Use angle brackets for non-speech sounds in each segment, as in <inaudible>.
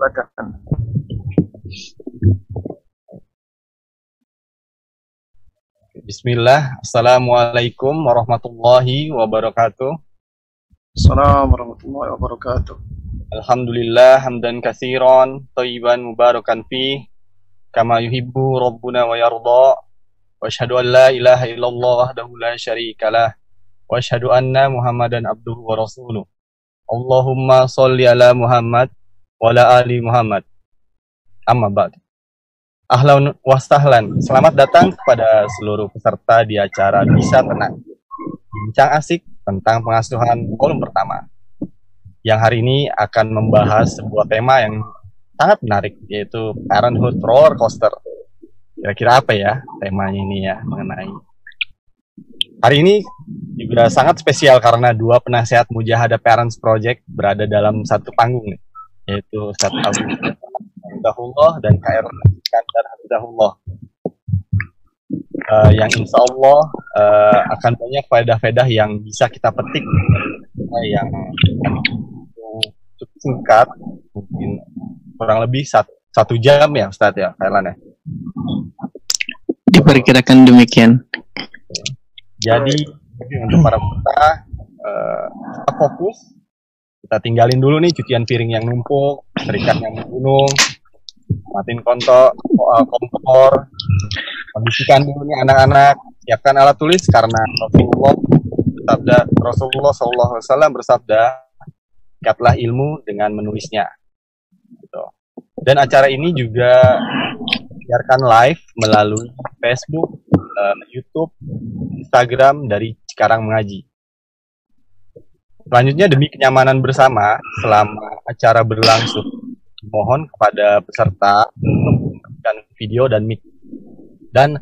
silakan. Bismillah, Assalamualaikum warahmatullahi wabarakatuh. Assalamualaikum warahmatullahi wabarakatuh. Alhamdulillah hamdan katsiran thayyiban mubarakan fi kama yuhibbu rabbuna wa yarda wa asyhadu an la ilaha illallah wahdahu la syarikalah wa asyhadu anna muhammadan abduhu wa rasuluh. Allahumma sholli ala Muhammad wa ala ali Muhammad. Amma ba'd. Ahlan wa sahlan. Selamat datang kepada seluruh peserta di acara Bisa Tenang. Bincang asik tentang pengasuhan volume pertama. Yang hari ini akan membahas sebuah tema yang sangat menarik yaitu Parenthood Roller Coaster. Kira-kira apa ya temanya ini ya mengenai Hari ini juga sangat spesial karena dua penasehat Mujahadah Parents Project berada dalam satu panggung nih, yaitu Ustaz Abu Hafidahullah dan KR Iskandar Hafidahullah. Uh, yang insya Allah uh, akan banyak faedah-faedah yang bisa kita petik. Uh, yang cukup singkat mungkin kurang lebih satu, satu jam ya Ustaz ya Kailan ya? Diperkirakan demikian. Jadi untuk para peserta uh, fokus kita tinggalin dulu nih cucian piring yang numpuk, terikat yang gunung, matiin konto, uh, kompor, kondisikan dulu nih anak-anak, siapkan alat tulis karena Rasulullah bersabda Rasulullah Shallallahu Alaihi Wasallam bersabda, ikatlah ilmu dengan menulisnya. Gitu. Dan acara ini juga biarkan live melalui Facebook, uh, YouTube, Instagram dari Cikarang Mengaji. Selanjutnya demi kenyamanan bersama selama acara berlangsung, mohon kepada peserta memberikan video dan mic dan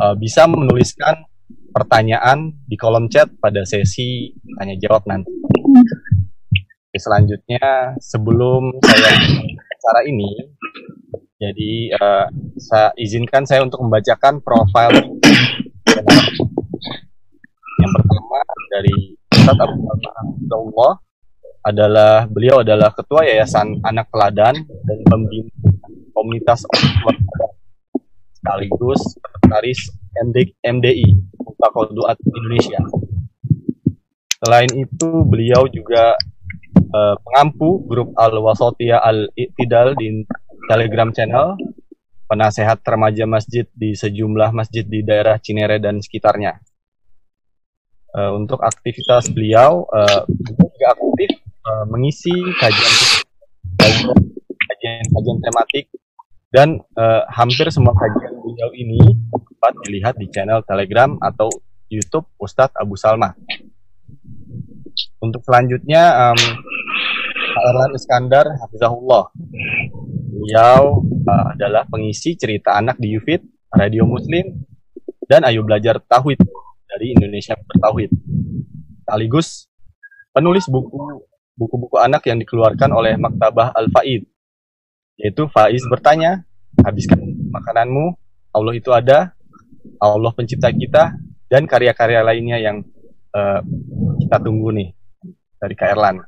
uh, bisa menuliskan pertanyaan di kolom chat pada sesi tanya jawab nanti. Oke, selanjutnya sebelum saya acara ini, jadi uh, saya izinkan saya untuk membacakan profil yang pertama dari Ustaz Abu Abdullah adalah beliau adalah ketua Yayasan Anak Teladan dan pembina komunitas orang sekaligus sekretaris MD, MDI Mutakoduat Indonesia. Selain itu beliau juga uh, pengampu grup Al Wasotia Al Iktidal di Telegram channel penasehat remaja masjid di sejumlah masjid di daerah Cinere dan sekitarnya. Uh, untuk aktivitas beliau, uh, juga aktif uh, mengisi kajian kajian-kajian tematik dan uh, hampir semua kajian beliau ini dapat dilihat di channel Telegram atau YouTube Ustadz Abu Salma. Untuk selanjutnya, um, Pak Erlan Iskandar Hafizahullah. Beliau uh, adalah pengisi cerita anak di Yufit, Radio Muslim, dan Ayo Belajar Tauhid dari Indonesia Bertauhid. Sekaligus penulis buku buku-buku anak yang dikeluarkan oleh Maktabah Al-Faid. Yaitu Faiz bertanya, habiskan makananmu, Allah itu ada, Allah pencipta kita, dan karya-karya lainnya yang uh, kita tunggu nih dari Kak Erlan.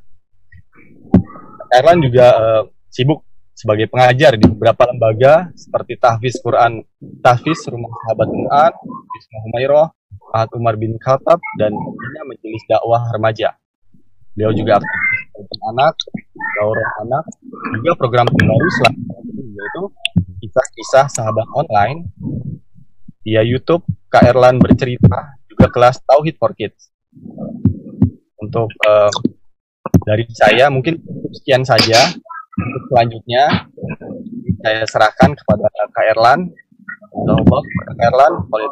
Kak Erlan juga uh, sibuk sebagai pengajar di beberapa lembaga seperti Tahfiz Quran, Tahfiz Rumah Sahabat Quran, Bisma Humairah, Ahad Umar bin Khattab, dan punya majelis dakwah remaja. Beliau juga aktif anak, daurah anak, juga program terbaru selanjutnya yaitu kisah-kisah sahabat online via YouTube Erlan bercerita juga kelas Tauhid for Kids. Untuk uh, dari saya mungkin sekian saja. Untuk selanjutnya saya serahkan kepada Kak Erlan. Kak Erlan, boleh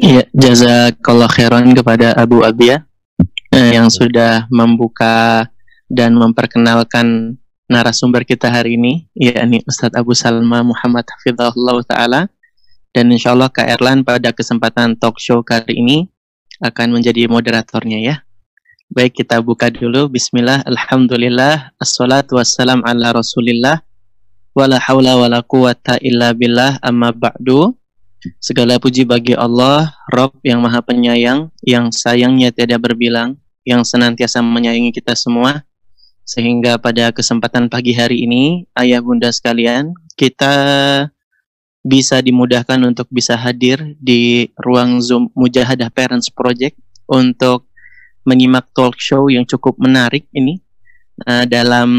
Iya, jazakallah khairan kepada Abu Abia eh, yang sudah membuka dan memperkenalkan narasumber kita hari ini, yakni Ustadz Abu Salma Muhammad Hafizahullah Ta'ala. Dan insya Allah Kak Erlan pada kesempatan talk show kali ini akan menjadi moderatornya ya. Baik kita buka dulu. Bismillah, Alhamdulillah, Assalatu wassalam ala rasulillah, wala hawla wala quwata illa billah, amma ba'du. Segala puji bagi Allah, Rob yang maha penyayang, yang sayangnya tidak berbilang, yang senantiasa menyayangi kita semua. Sehingga pada kesempatan pagi hari ini, ayah bunda sekalian, kita bisa dimudahkan untuk bisa hadir di ruang Zoom Mujahadah Parents Project untuk menyimak talk show yang cukup menarik ini uh, dalam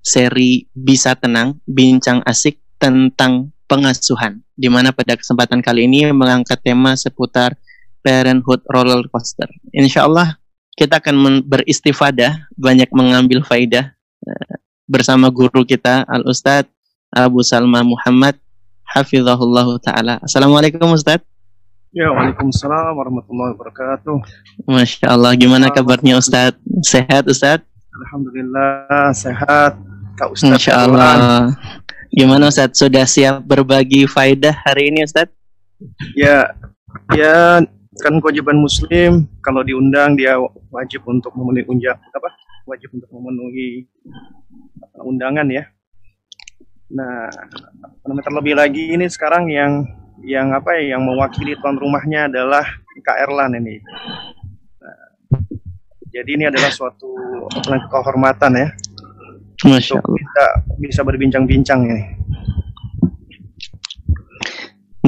seri Bisa Tenang, Bincang Asik tentang Pengasuhan, di mana pada kesempatan kali ini mengangkat tema seputar parenthood roller coaster. Insya Allah kita akan beristifadah, banyak mengambil faidah uh, bersama guru kita Al Ustadz Abu Salma Muhammad hafizahullah taala. Assalamualaikum Ustaz. Ya, Waalaikumsalam warahmatullahi wabarakatuh. Masya Allah, gimana kabarnya Ustaz? Sehat Ustaz? Alhamdulillah sehat. Kak Ustaz. Masya Allah. Gimana Ustaz? Sudah siap berbagi faidah hari ini Ustaz? Ya, ya kan kewajiban Muslim kalau diundang dia wajib untuk memenuhi unjak apa? Wajib untuk memenuhi undangan ya. Nah, terlebih lagi ini sekarang yang yang apa ya yang mewakili tuan rumahnya adalah Kak Erlan ini. Nah, jadi ini adalah suatu kehormatan ya. Masya Allah. Kita bisa berbincang-bincang ini.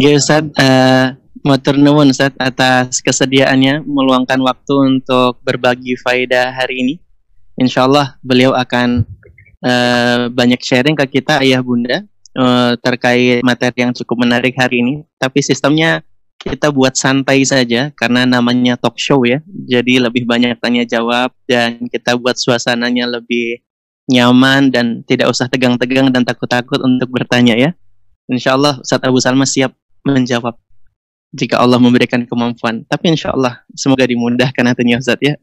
Ya Ustaz, uh, Matur nuwun Ustaz atas kesediaannya meluangkan waktu untuk berbagi faedah hari ini. Insya Allah beliau akan uh, banyak sharing ke kita ayah bunda uh, terkait materi yang cukup menarik hari ini. Tapi sistemnya kita buat santai saja karena namanya talk show ya. Jadi lebih banyak tanya jawab dan kita buat suasananya lebih nyaman dan tidak usah tegang-tegang dan takut-takut untuk bertanya ya. Insya Allah Ustaz Abu Salma siap menjawab jika Allah memberikan kemampuan. Tapi insya Allah semoga dimudahkan nantinya Ustaz ya.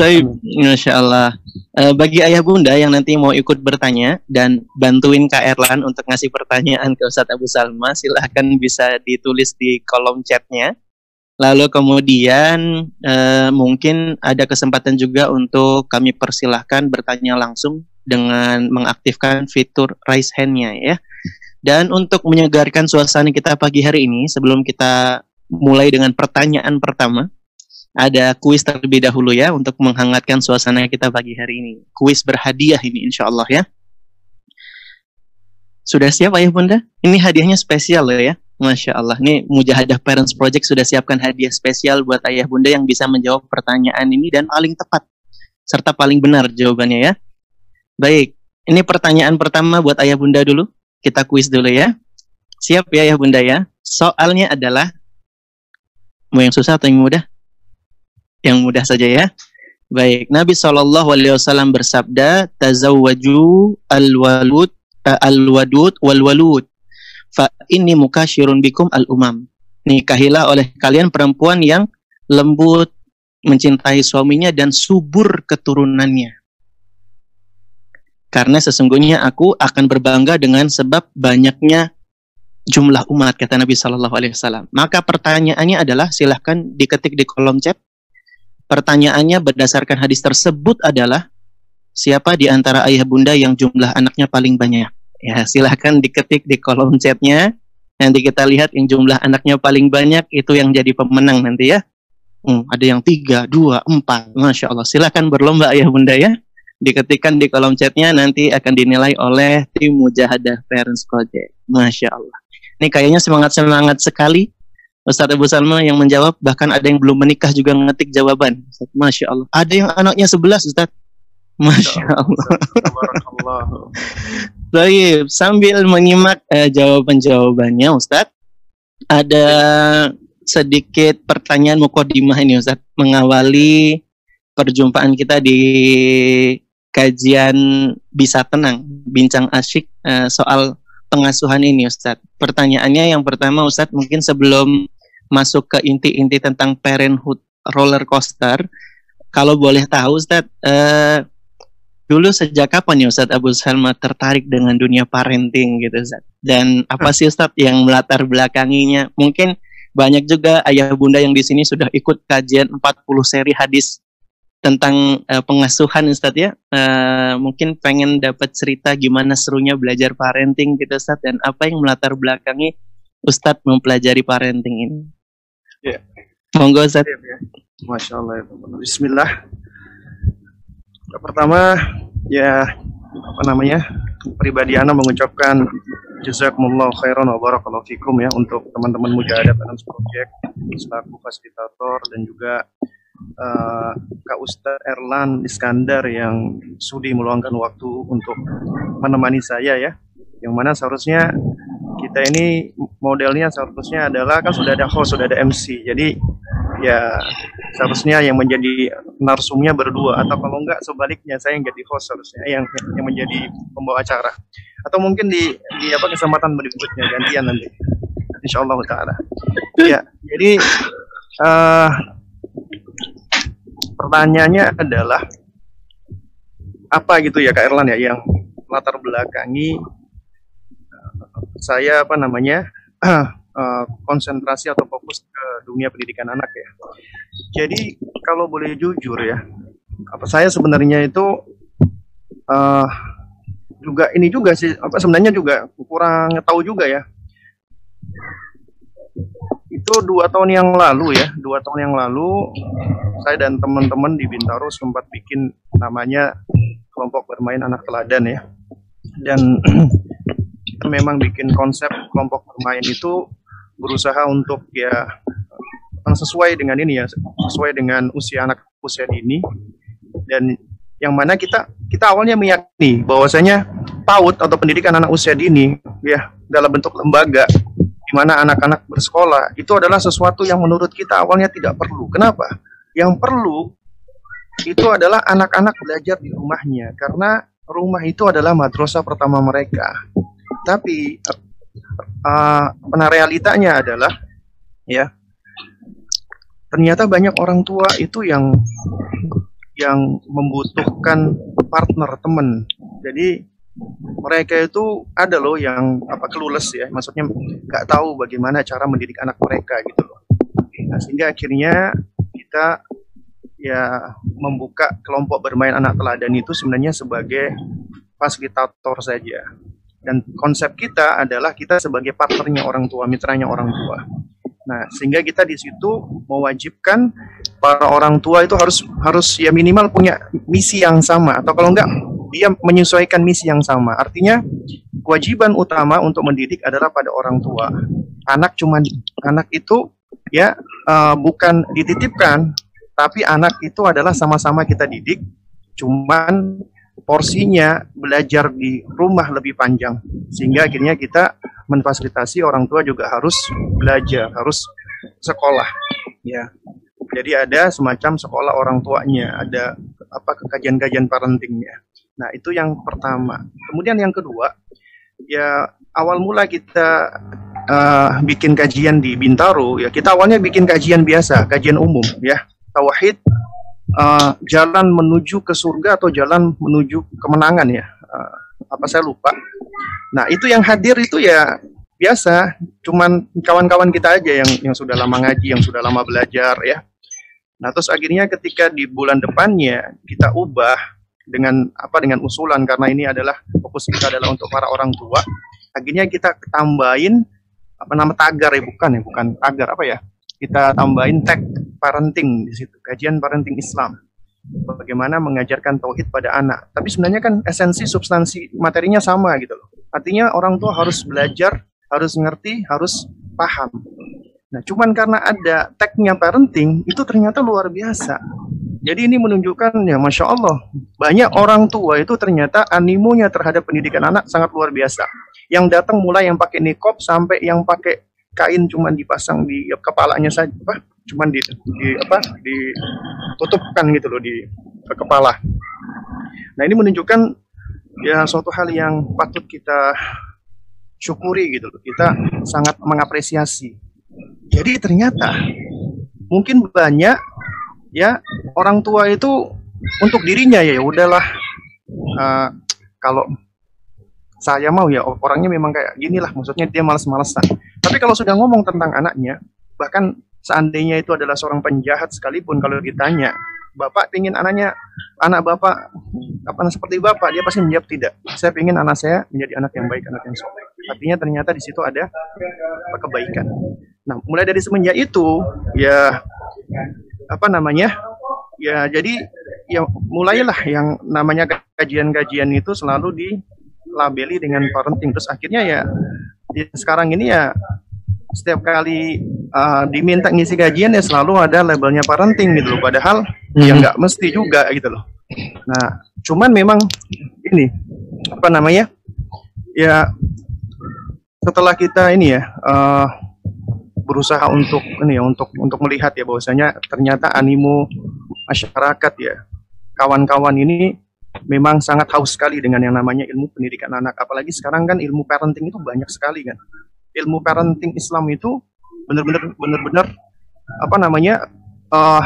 Tapi Masya Allah. Uh, bagi ayah bunda yang nanti mau ikut bertanya dan bantuin Kak Erlan untuk ngasih pertanyaan ke Ustadz Abu Salma, silahkan bisa ditulis di kolom chatnya. Lalu kemudian uh, mungkin ada kesempatan juga untuk kami persilahkan bertanya langsung dengan mengaktifkan fitur raise hand-nya ya. Dan untuk menyegarkan suasana kita pagi hari ini, sebelum kita mulai dengan pertanyaan pertama, ada kuis terlebih dahulu ya untuk menghangatkan suasana kita pagi hari ini. Kuis berhadiah ini insya Allah ya. Sudah siap ayah bunda? Ini hadiahnya spesial loh ya. Masya Allah. Ini Mujahadah Parents Project sudah siapkan hadiah spesial buat ayah bunda yang bisa menjawab pertanyaan ini dan paling tepat. Serta paling benar jawabannya ya. Baik, ini pertanyaan pertama buat ayah bunda dulu. Kita kuis dulu ya. Siap ya ayah bunda ya. Soalnya adalah, mau yang susah atau yang mudah? yang mudah saja ya. Baik, Nabi Wasallam bersabda, "Tazawwaju al-walud uh, al-wadud wal-walud, fa ini mukasyirun bikum al-umam." Nikahilah oleh kalian perempuan yang lembut, mencintai suaminya dan subur keturunannya. Karena sesungguhnya aku akan berbangga dengan sebab banyaknya jumlah umat kata Nabi Shallallahu Alaihi Wasallam. Maka pertanyaannya adalah silahkan diketik di kolom chat Pertanyaannya berdasarkan hadis tersebut adalah siapa di antara ayah bunda yang jumlah anaknya paling banyak? Ya, silahkan diketik di kolom chatnya. Nanti kita lihat yang jumlah anaknya paling banyak itu yang jadi pemenang nanti ya. Hmm, ada yang tiga, dua, empat, masya Allah. Silahkan berlomba ayah bunda ya. Diketikkan di kolom chatnya nanti akan dinilai oleh tim Mujahadah Parents Project. Masya Allah. Ini kayaknya semangat semangat sekali Ustaz Abu Salma yang menjawab bahkan ada yang belum menikah juga ngetik jawaban. Ustaz, Masya Allah. Ada yang anaknya sebelas Ustaz. Masya Allah. <laughs> Baik, sambil menyimak eh, jawaban-jawabannya Ustaz, ada sedikit pertanyaan mukodimah ini Ustaz, mengawali perjumpaan kita di kajian bisa tenang, bincang asyik eh, soal pengasuhan ini Ustadz. Pertanyaannya yang pertama Ustadz mungkin sebelum masuk ke inti-inti tentang parenthood roller coaster, kalau boleh tahu Ustaz, uh, dulu sejak kapan ya Ustaz Abu Salma tertarik dengan dunia parenting gitu Ustaz? Dan apa sih Ustaz yang melatar belakanginya? Mungkin banyak juga ayah bunda yang di sini sudah ikut kajian 40 seri hadis tentang uh, pengasuhan Ustaz ya. Uh, mungkin pengen dapat cerita gimana serunya belajar parenting gitu Ustaz dan apa yang melatar belakangi Ustadz mempelajari parenting ini. Ya. Monggo Ustadz. Ya, ya. Masya Allah. Ya. Bismillah. pertama ya apa namanya pribadi Ana mengucapkan jazakumullah khairan wa barakallahu fikum ya untuk teman-teman Mujahadat Anams Project selaku fasilitator dan juga uh, Kak Ustadz Erlan Iskandar yang sudi meluangkan waktu untuk menemani saya ya yang mana seharusnya kita ini modelnya seharusnya adalah kan sudah ada host, sudah ada MC. Jadi ya seharusnya yang menjadi narsumnya berdua atau kalau enggak sebaliknya saya yang jadi host seharusnya yang yang menjadi pembawa acara. Atau mungkin di di apa kesempatan berikutnya gantian nanti. Insya Allah taala. Ya, jadi uh, pertanyaannya adalah apa gitu ya Kak Erlan ya yang latar belakangi saya apa namanya uh, <clears throat> konsentrasi atau fokus ke dunia pendidikan anak ya. Jadi kalau boleh jujur ya, apa saya sebenarnya itu uh, juga ini juga sih apa sebenarnya juga kurang tahu juga ya. Itu dua tahun yang lalu ya, dua tahun yang lalu saya dan teman-teman di Bintaro sempat bikin namanya kelompok bermain anak teladan ya. Dan <clears throat> memang bikin konsep kelompok bermain itu berusaha untuk ya sesuai dengan ini ya sesuai dengan usia anak usia dini dan yang mana kita kita awalnya meyakini bahwasanya PAUD atau pendidikan anak usia dini ya dalam bentuk lembaga di mana anak-anak bersekolah itu adalah sesuatu yang menurut kita awalnya tidak perlu. Kenapa? Yang perlu itu adalah anak-anak belajar di rumahnya karena rumah itu adalah madrasah pertama mereka. Tapi uh, realitanya adalah ya ternyata banyak orang tua itu yang yang membutuhkan partner teman. Jadi mereka itu ada loh yang apa kelulus ya, maksudnya nggak tahu bagaimana cara mendidik anak mereka gitu loh. Nah, sehingga akhirnya kita ya membuka kelompok bermain anak teladan itu sebenarnya sebagai fasilitator saja. Dan konsep kita adalah kita sebagai partnernya orang tua, mitranya orang tua. Nah, sehingga kita di situ mewajibkan para orang tua itu harus harus ya minimal punya misi yang sama atau kalau enggak dia menyesuaikan misi yang sama. Artinya kewajiban utama untuk mendidik adalah pada orang tua. Anak cuman anak itu ya uh, bukan dititipkan, tapi anak itu adalah sama-sama kita didik. Cuman porsinya belajar di rumah lebih panjang. Sehingga akhirnya kita memfasilitasi orang tua juga harus belajar harus sekolah ya. Jadi ada semacam sekolah orang tuanya ada apa kajian-kajian parentingnya. Nah itu yang pertama. Kemudian yang kedua ya awal mula kita uh, bikin kajian di Bintaro ya kita awalnya bikin kajian biasa kajian umum ya. Tauhid uh, jalan menuju ke surga atau jalan menuju kemenangan ya? Uh, apa saya lupa? Nah itu yang hadir itu ya biasa cuman kawan-kawan kita aja yang yang sudah lama ngaji yang sudah lama belajar ya. Nah terus akhirnya ketika di bulan depannya kita ubah dengan apa dengan usulan karena ini adalah fokus kita adalah untuk para orang tua akhirnya kita tambahin apa nama tagar ya bukan ya bukan tagar apa ya kita tambahin tag parenting di situ, kajian parenting Islam. Bagaimana mengajarkan tauhid pada anak. Tapi sebenarnya kan esensi substansi materinya sama gitu loh. Artinya orang tua harus belajar, harus ngerti, harus paham. Nah, cuman karena ada tagnya parenting, itu ternyata luar biasa. Jadi ini menunjukkan ya Masya Allah, banyak orang tua itu ternyata animonya terhadap pendidikan anak sangat luar biasa. Yang datang mulai yang pakai nikop sampai yang pakai kain cuma dipasang di kepalanya saja apa? Cuma di, di apa? Ditutupkan gitu loh di ke kepala. Nah ini menunjukkan ya suatu hal yang patut kita syukuri gitu loh. Kita sangat mengapresiasi. Jadi ternyata mungkin banyak ya orang tua itu untuk dirinya ya udahlah. Uh, kalau saya mau ya orangnya memang kayak gini lah maksudnya dia malas-malasan tapi kalau sudah ngomong tentang anaknya bahkan seandainya itu adalah seorang penjahat sekalipun kalau ditanya bapak ingin anaknya anak bapak apa seperti bapak? Dia pasti menjawab tidak. Saya ingin anak saya menjadi anak yang baik anak yang soleh. Artinya ternyata di situ ada kebaikan. Nah mulai dari semenjak itu ya apa namanya ya jadi ya mulailah yang namanya kajian-kajian itu selalu dilabeli dengan parenting. Terus akhirnya ya, ya sekarang ini ya setiap kali uh, diminta ngisi kajian ya selalu ada labelnya parenting gitu loh. Padahal ya hmm. ya nggak mesti juga gitu loh. Nah cuman memang ini apa namanya ya setelah kita ini ya uh, berusaha untuk ini ya untuk untuk melihat ya bahwasanya ternyata animo masyarakat ya kawan-kawan ini memang sangat haus sekali dengan yang namanya ilmu pendidikan anak. Apalagi sekarang kan ilmu parenting itu banyak sekali kan ilmu parenting Islam itu benar-benar benar-benar apa namanya uh,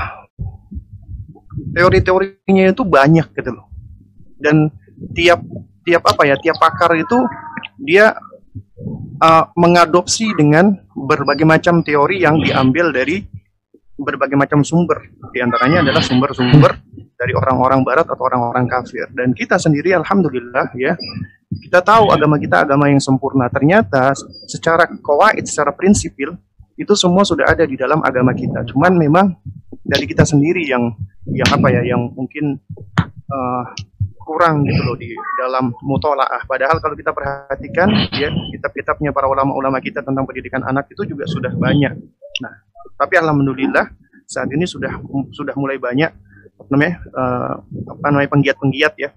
teori-teorinya itu banyak gitu loh dan tiap tiap apa ya tiap pakar itu dia uh, mengadopsi dengan berbagai macam teori yang diambil dari berbagai macam sumber. Di antaranya adalah sumber-sumber dari orang-orang barat atau orang-orang kafir. Dan kita sendiri alhamdulillah ya, kita tahu agama kita agama yang sempurna. Ternyata secara kawaid, secara prinsipil itu semua sudah ada di dalam agama kita. Cuman memang dari kita sendiri yang yang apa ya, yang mungkin uh, kurang gitu loh di dalam mutolaah. Padahal kalau kita perhatikan ya kitab-kitabnya para ulama-ulama kita tentang pendidikan anak itu juga sudah banyak. Nah, tapi alhamdulillah saat ini sudah sudah mulai banyak namanya uh, apa namanya penggiat-penggiat ya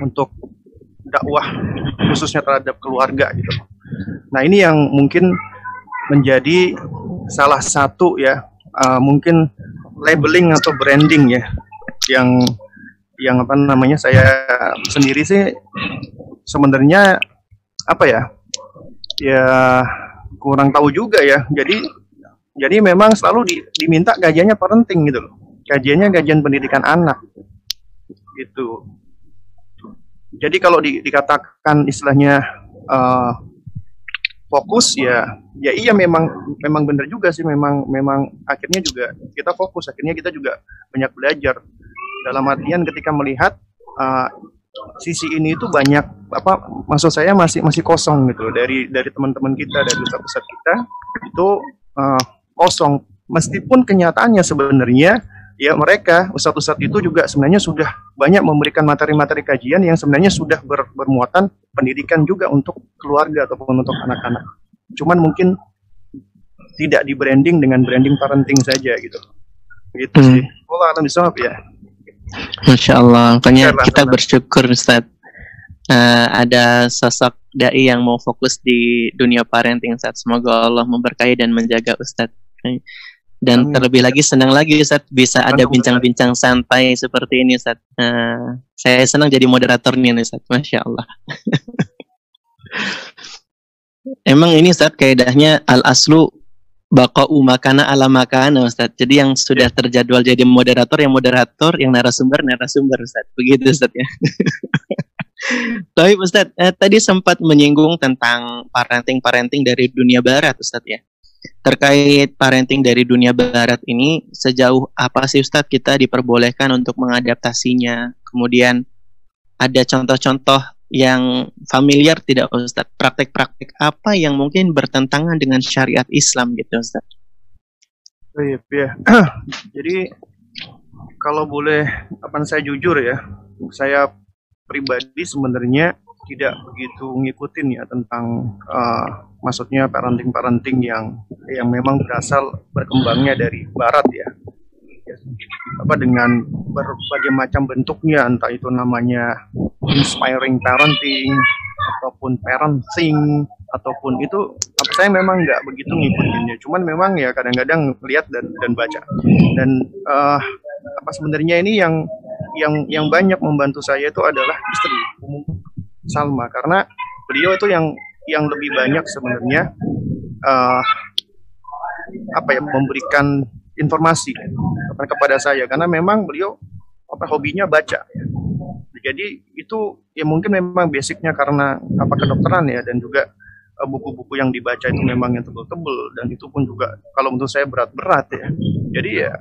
untuk dakwah khususnya terhadap keluarga gitu. Nah, ini yang mungkin menjadi salah satu ya uh, mungkin labeling atau branding ya yang yang apa namanya saya sendiri sih sebenarnya apa ya ya kurang tahu juga ya. Jadi jadi memang selalu di, diminta gajiannya parenting gitu loh. Gajiannya gajian pendidikan anak gitu jadi kalau di, dikatakan istilahnya uh, fokus ya ya iya memang memang benar juga sih memang memang akhirnya juga kita fokus akhirnya kita juga banyak belajar. Dalam artian ketika melihat uh, sisi ini itu banyak apa maksud saya masih masih kosong gitu dari dari teman-teman kita dari pusat-pusat kita itu uh, kosong. Meskipun kenyataannya sebenarnya ya mereka ustadz-ustadz itu juga sebenarnya sudah banyak memberikan materi-materi kajian yang sebenarnya sudah ber, bermuatan pendidikan juga untuk keluarga ataupun untuk anak-anak cuman mungkin tidak di branding dengan branding parenting saja gitu gitu hmm. sih. Allah bisa ya. Masya Allah, makanya kita bersyukur Ustaz uh, ada sosok dai yang mau fokus di dunia parenting Ustaz. Semoga Allah memberkahi dan menjaga Ustaz. Dan Amin. terlebih lagi senang lagi Ustaz bisa ada bincang-bincang santai seperti ini Ustaz. Uh, saya senang jadi moderatornya nih Ustaz. Masya Allah. <laughs> Emang ini Ustaz kaidahnya al-aslu bakau makana ala makana Ustaz. Jadi yang sudah terjadwal jadi moderator yang moderator, yang narasumber narasumber Ustaz. Begitu <laughs> Ustaz ya. <laughs> Tapi Ustaz, eh, tadi sempat menyinggung tentang parenting-parenting dari dunia barat Ustaz ya. Terkait parenting dari dunia barat ini sejauh apa sih Ustaz kita diperbolehkan untuk mengadaptasinya? Kemudian ada contoh-contoh yang familiar tidak Ustaz? Praktek-praktek apa yang mungkin bertentangan dengan syariat Islam gitu Ustaz? Iya, ya. <clears throat> Jadi kalau boleh apa saya jujur ya, saya pribadi sebenarnya tidak begitu ngikutin ya tentang uh, maksudnya parenting-parenting yang yang memang berasal berkembangnya dari barat ya. Apa dengan berbagai macam bentuknya entah itu namanya inspiring parenting ataupun parenting ataupun itu apa saya memang nggak begitu ngikutinnya. Cuman memang ya kadang-kadang lihat dan dan baca. Dan uh, apa sebenarnya ini yang yang yang banyak membantu saya itu adalah istri Salma karena beliau itu yang yang lebih banyak sebenarnya uh, apa ya memberikan informasi kepada saya karena memang beliau apa hobinya baca. Jadi itu ya mungkin memang basicnya karena apa kedokteran ya dan juga eh, buku-buku yang dibaca itu memang yang tebel-tebel dan itu pun juga kalau menurut saya berat-berat ya. Jadi ya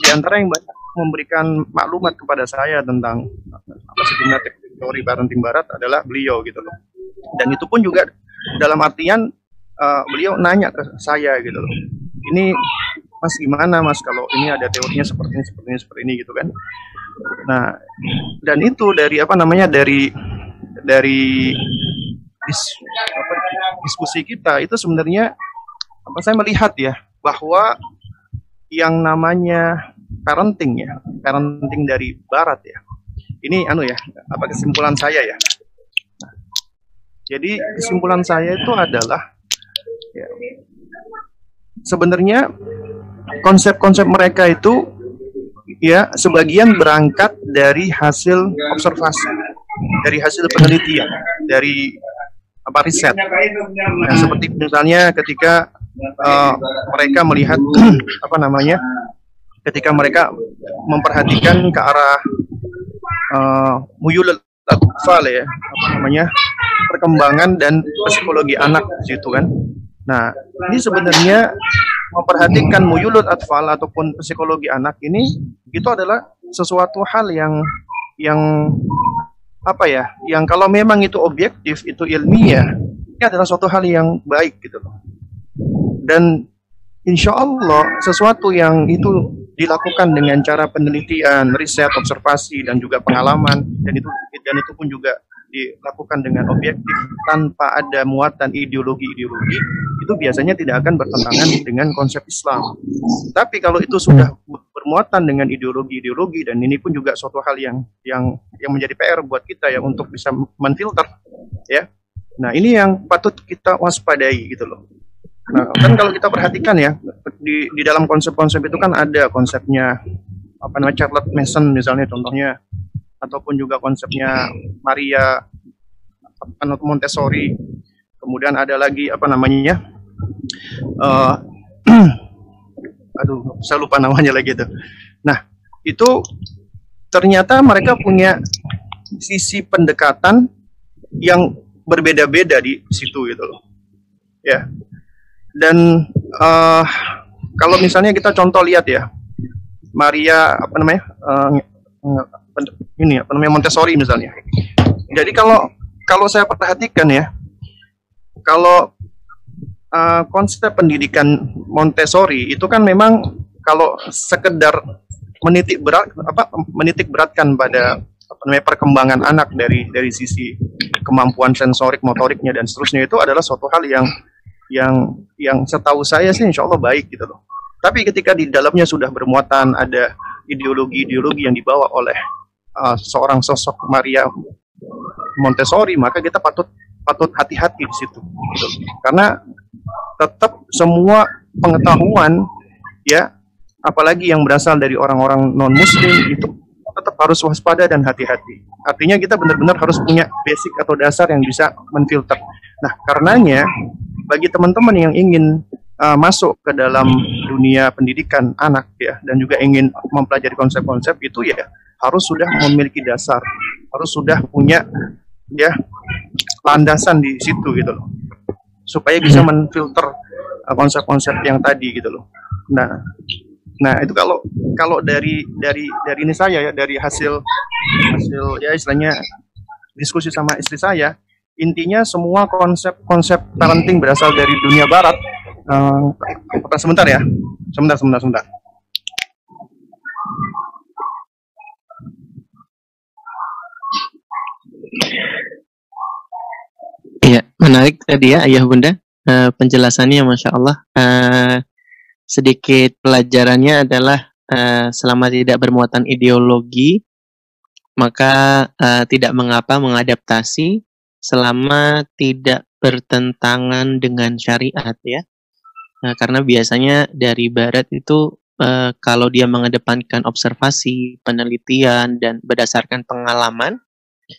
di antara yang banyak memberikan maklumat kepada saya tentang apa sebenarnya teori parenting barat adalah beliau gitu loh. Dan itu pun juga dalam artian uh, beliau nanya ke saya gitu loh. Ini mas gimana mas kalau ini ada teorinya seperti ini seperti ini seperti ini gitu kan Nah, dan itu dari apa namanya dari dari dis, apa, diskusi kita itu sebenarnya apa saya melihat ya bahwa yang namanya parenting ya, parenting dari barat ya. Ini anu ya, apa kesimpulan saya ya. Nah, jadi kesimpulan saya itu adalah ya, sebenarnya konsep-konsep mereka itu ya sebagian berangkat dari hasil observasi, dari hasil penelitian, dari apa riset. Nah, seperti misalnya ketika uh, mereka melihat <clears throat> apa namanya, ketika mereka memperhatikan ke arah uh, muyul atfal ya, apa namanya, perkembangan dan psikologi anak situ kan. Nah, ini sebenarnya memperhatikan muyulut atfal ataupun psikologi anak ini itu adalah sesuatu hal yang yang apa ya yang kalau memang itu objektif itu ilmiah ini adalah suatu hal yang baik gitu loh dan insya Allah sesuatu yang itu dilakukan dengan cara penelitian riset observasi dan juga pengalaman dan itu dan itu pun juga dilakukan dengan objektif tanpa ada muatan ideologi-ideologi itu biasanya tidak akan bertentangan dengan konsep Islam. Tapi kalau itu sudah bermuatan dengan ideologi-ideologi dan ini pun juga suatu hal yang yang yang menjadi PR buat kita ya untuk bisa menfilter ya. Nah, ini yang patut kita waspadai gitu loh. Nah, kan kalau kita perhatikan ya di di dalam konsep-konsep itu kan ada konsepnya apa namanya Charlotte Mason misalnya contohnya ataupun juga konsepnya Maria Montessori. Kemudian ada lagi apa namanya? Uh, <clears throat> aduh, saya lupa namanya lagi itu. Nah, itu ternyata mereka punya sisi pendekatan yang berbeda-beda di situ gitu loh. Ya. Dan uh, kalau misalnya kita contoh lihat ya, Maria apa namanya? Uh, ini apa namanya Montessori misalnya. Jadi kalau kalau saya perhatikan ya, kalau uh, konsep pendidikan Montessori itu kan memang kalau sekedar menitik berat apa menitik beratkan pada apa namanya perkembangan anak dari dari sisi kemampuan sensorik motoriknya dan seterusnya itu adalah suatu hal yang yang yang setahu saya sih insya Allah baik gitu loh. Tapi ketika di dalamnya sudah bermuatan ada ideologi-ideologi yang dibawa oleh uh, seorang sosok Maria Montessori, maka kita patut patut hati-hati di situ. Gitu. Karena tetap semua pengetahuan ya apalagi yang berasal dari orang-orang non muslim itu tetap harus waspada dan hati-hati. Artinya kita benar-benar harus punya basic atau dasar yang bisa menfilter. Nah, karenanya bagi teman-teman yang ingin uh, masuk ke dalam dunia pendidikan anak ya dan juga ingin mempelajari konsep-konsep itu ya harus sudah memiliki dasar, harus sudah punya ya landasan di situ gitu loh. Supaya bisa menfilter uh, konsep-konsep yang tadi gitu loh. Nah, nah itu kalau kalau dari dari dari ini saya ya dari hasil hasil ya istilahnya diskusi sama istri saya intinya semua konsep-konsep parenting berasal dari dunia barat Uh, sebentar ya. Sebentar, sebentar, sebentar. Iya, menarik tadi ya Ayah Bunda. Uh, penjelasannya Masya Allah. Uh, sedikit pelajarannya adalah uh, selama tidak bermuatan ideologi, maka uh, tidak mengapa mengadaptasi selama tidak bertentangan dengan syariat ya. Nah, karena biasanya dari barat itu uh, kalau dia mengedepankan observasi, penelitian dan berdasarkan pengalaman,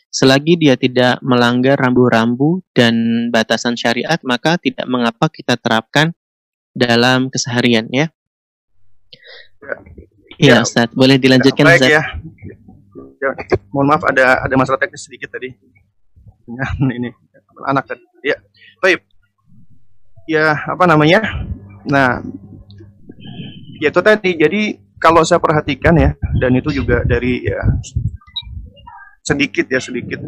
selagi dia tidak melanggar rambu-rambu dan batasan syariat, maka tidak mengapa kita terapkan dalam keseharian ya. Iya, ya, Ustaz. Boleh dilanjutkan, ya, baik, Ustaz? Ya. ya. Mohon maaf ada ada masalah teknis sedikit tadi. <laughs> ini anak tadi. Ya. Baik ya apa namanya nah ya itu tadi jadi kalau saya perhatikan ya dan itu juga dari ya sedikit ya sedikit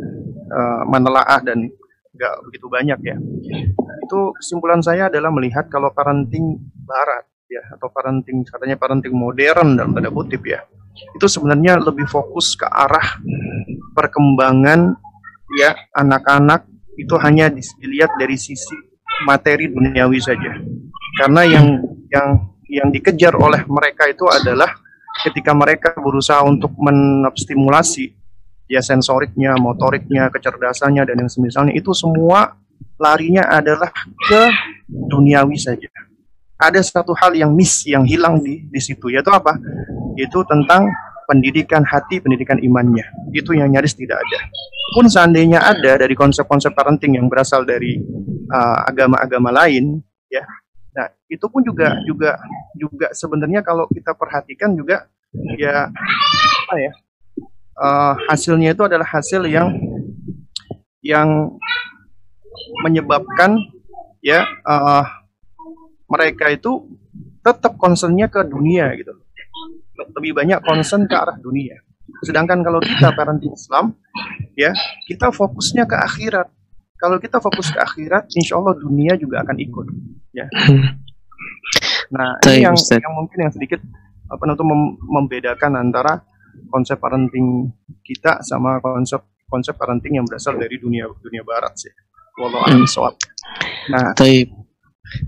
uh, menelaah dan nggak begitu banyak ya itu kesimpulan saya adalah melihat kalau parenting barat ya atau parenting katanya parenting modern dalam tanda kutip ya itu sebenarnya lebih fokus ke arah perkembangan ya anak-anak itu hanya dilihat dari sisi materi duniawi saja. Karena yang yang yang dikejar oleh mereka itu adalah ketika mereka berusaha untuk menstimulasi ya sensoriknya, motoriknya, kecerdasannya dan yang semisalnya itu semua larinya adalah ke duniawi saja. Ada satu hal yang miss, yang hilang di di situ yaitu apa? Itu tentang pendidikan hati, pendidikan imannya. Itu yang nyaris tidak ada. Pun seandainya ada dari konsep-konsep parenting yang berasal dari uh, agama-agama uh, lain, ya. Nah, itu pun juga juga juga sebenarnya kalau kita perhatikan juga ya apa ya? Uh, hasilnya itu adalah hasil yang yang menyebabkan ya uh, mereka itu tetap concernnya ke dunia gitu lebih banyak concern ke arah dunia. Sedangkan kalau kita parenting Islam, ya kita fokusnya ke akhirat. Kalau kita fokus ke akhirat, insya Allah dunia juga akan ikut. Ya. Nah, ini yang, yang mungkin yang sedikit apa untuk mem membedakan antara konsep parenting kita sama konsep konsep parenting yang berasal dari dunia dunia barat sih. Walau hmm. Nah, Taib.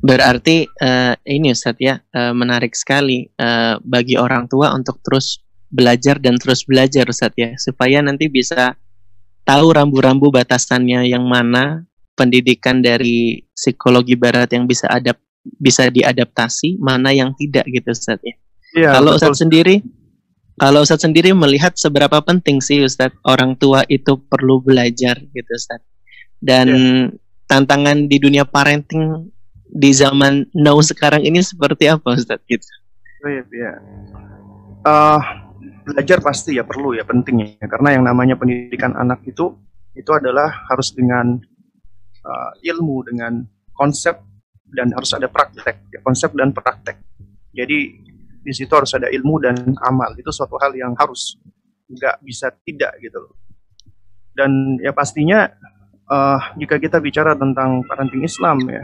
Berarti uh, ini Ustadz ya uh, menarik sekali uh, bagi orang tua untuk terus belajar dan terus belajar Ustadz ya supaya nanti bisa tahu rambu-rambu batasannya yang mana pendidikan dari psikologi barat yang bisa adap bisa diadaptasi mana yang tidak gitu Ustadz ya. ya kalau Ustadz sendiri kalau Ustadz sendiri melihat seberapa penting sih Ustadz orang tua itu perlu belajar gitu Ustadz dan ya. tantangan di dunia parenting di zaman now sekarang ini seperti apa Ustaz gitu? Oh iya, iya. Uh, belajar pasti ya perlu ya penting ya karena yang namanya pendidikan anak itu itu adalah harus dengan uh, ilmu dengan konsep dan harus ada praktek ya, konsep dan praktek. Jadi di situ harus ada ilmu dan amal itu suatu hal yang harus nggak bisa tidak gitu loh. Dan ya pastinya uh, jika kita bicara tentang parenting Islam ya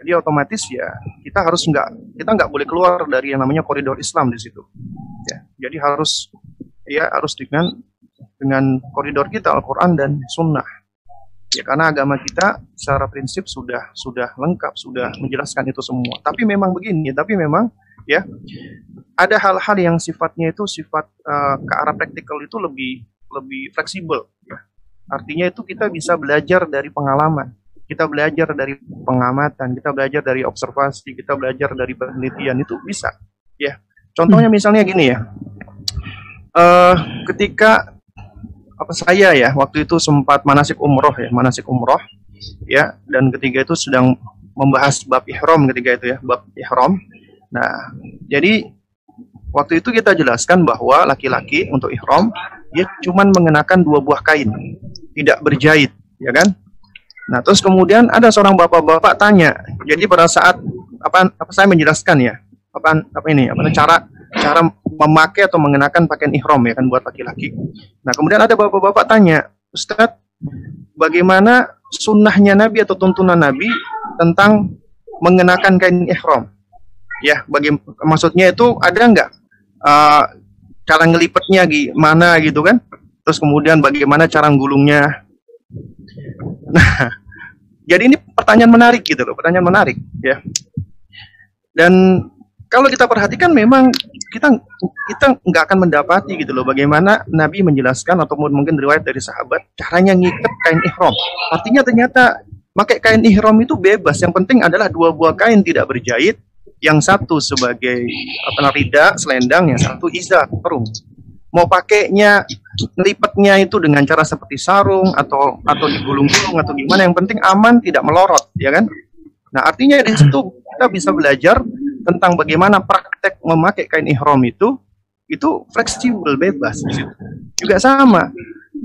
jadi otomatis ya kita harus nggak kita nggak boleh keluar dari yang namanya koridor Islam di situ. Ya, jadi harus ya harus dengan dengan koridor kita Al-Quran dan Sunnah. Ya karena agama kita secara prinsip sudah sudah lengkap sudah menjelaskan itu semua. Tapi memang begini, tapi memang ya ada hal-hal yang sifatnya itu sifat uh, ke arah praktikal itu lebih lebih fleksibel. Ya. Artinya itu kita bisa belajar dari pengalaman kita belajar dari pengamatan, kita belajar dari observasi, kita belajar dari penelitian itu bisa, ya. Contohnya misalnya gini ya, uh, ketika apa saya ya waktu itu sempat manasik umroh ya, manasik umroh, ya, dan ketiga itu sedang membahas bab ihram ketika itu ya, bab ihram. Nah, jadi waktu itu kita jelaskan bahwa laki-laki untuk ihram dia cuma mengenakan dua buah kain, tidak berjahit, ya kan? Nah, terus kemudian ada seorang bapak-bapak tanya. Jadi pada saat apa apa saya menjelaskan ya, apa apa ini, apa cara cara memakai atau mengenakan pakaian ihram ya kan buat laki-laki. Nah, kemudian ada bapak-bapak tanya, "Ustadz, bagaimana sunnahnya Nabi atau tuntunan Nabi tentang mengenakan kain ihram?" Ya, bagi maksudnya itu ada nggak uh, cara ngelipetnya gimana gitu kan? Terus kemudian bagaimana cara gulungnya Nah, jadi ini pertanyaan menarik gitu loh, pertanyaan menarik ya. Dan kalau kita perhatikan memang kita kita nggak akan mendapati gitu loh bagaimana Nabi menjelaskan atau mungkin riwayat dari sahabat caranya ngikat kain ihram. Artinya ternyata pakai kain ihram itu bebas. Yang penting adalah dua buah kain tidak berjahit. Yang satu sebagai apa rida, selendang, yang satu izar, perung mau pakainya lipatnya itu dengan cara seperti sarung atau atau digulung-gulung atau gimana. Yang penting aman tidak melorot ya kan? Nah artinya di situ kita bisa belajar tentang bagaimana praktek memakai kain ihram itu itu fleksibel bebas juga sama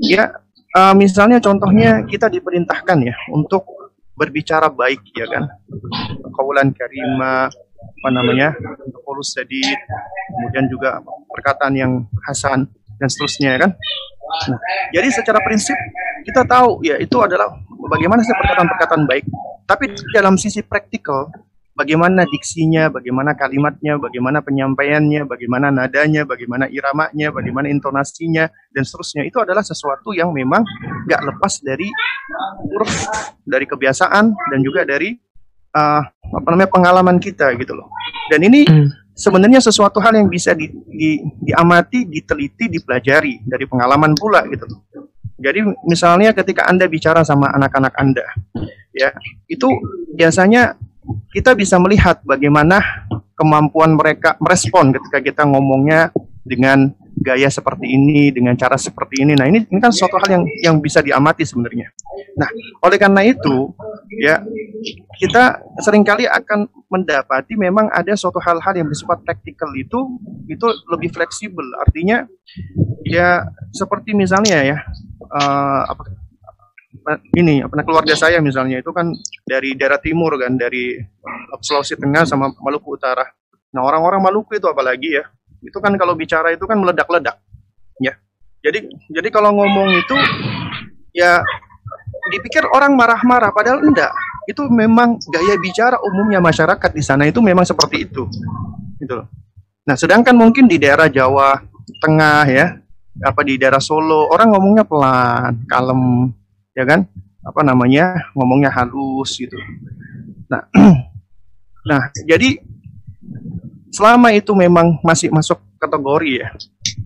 ya uh, misalnya contohnya kita diperintahkan ya untuk berbicara baik ya kan? Kaulan karima apa namanya? Polus sedih kemudian juga perkataan yang hasan dan seterusnya ya kan? Nah jadi secara prinsip kita tahu ya itu adalah bagaimana sih perkataan-perkataan baik. Tapi dalam sisi praktikal bagaimana diksinya, bagaimana kalimatnya, bagaimana penyampaiannya, bagaimana nadanya, bagaimana iramanya, bagaimana intonasinya, dan seterusnya. Itu adalah sesuatu yang memang gak lepas dari uruf, dari kebiasaan, dan juga dari uh, apa namanya pengalaman kita gitu loh. Dan ini hmm. sebenarnya sesuatu hal yang bisa di, di, diamati, diteliti, dipelajari dari pengalaman pula gitu loh. Jadi misalnya ketika Anda bicara sama anak-anak Anda, ya, itu biasanya kita bisa melihat bagaimana kemampuan mereka merespon ketika kita ngomongnya dengan gaya seperti ini, dengan cara seperti ini. Nah, ini ini kan suatu hal yang yang bisa diamati sebenarnya. Nah, oleh karena itu, ya kita sering kali akan mendapati memang ada suatu hal-hal yang bersifat taktikal itu itu lebih fleksibel. Artinya ya seperti misalnya ya uh, apa ini apa keluarga saya misalnya itu kan dari daerah timur kan dari Sulawesi Tengah sama Maluku Utara. Nah orang-orang Maluku itu apalagi ya itu kan kalau bicara itu kan meledak-ledak ya. Jadi jadi kalau ngomong itu ya dipikir orang marah-marah padahal enggak. Itu memang gaya bicara umumnya masyarakat di sana itu memang seperti itu. Gitu Nah, sedangkan mungkin di daerah Jawa Tengah ya, apa di daerah Solo orang ngomongnya pelan, kalem, ya kan? Apa namanya? ngomongnya halus gitu. Nah, <clears throat> nah jadi selama itu memang masih masuk kategori ya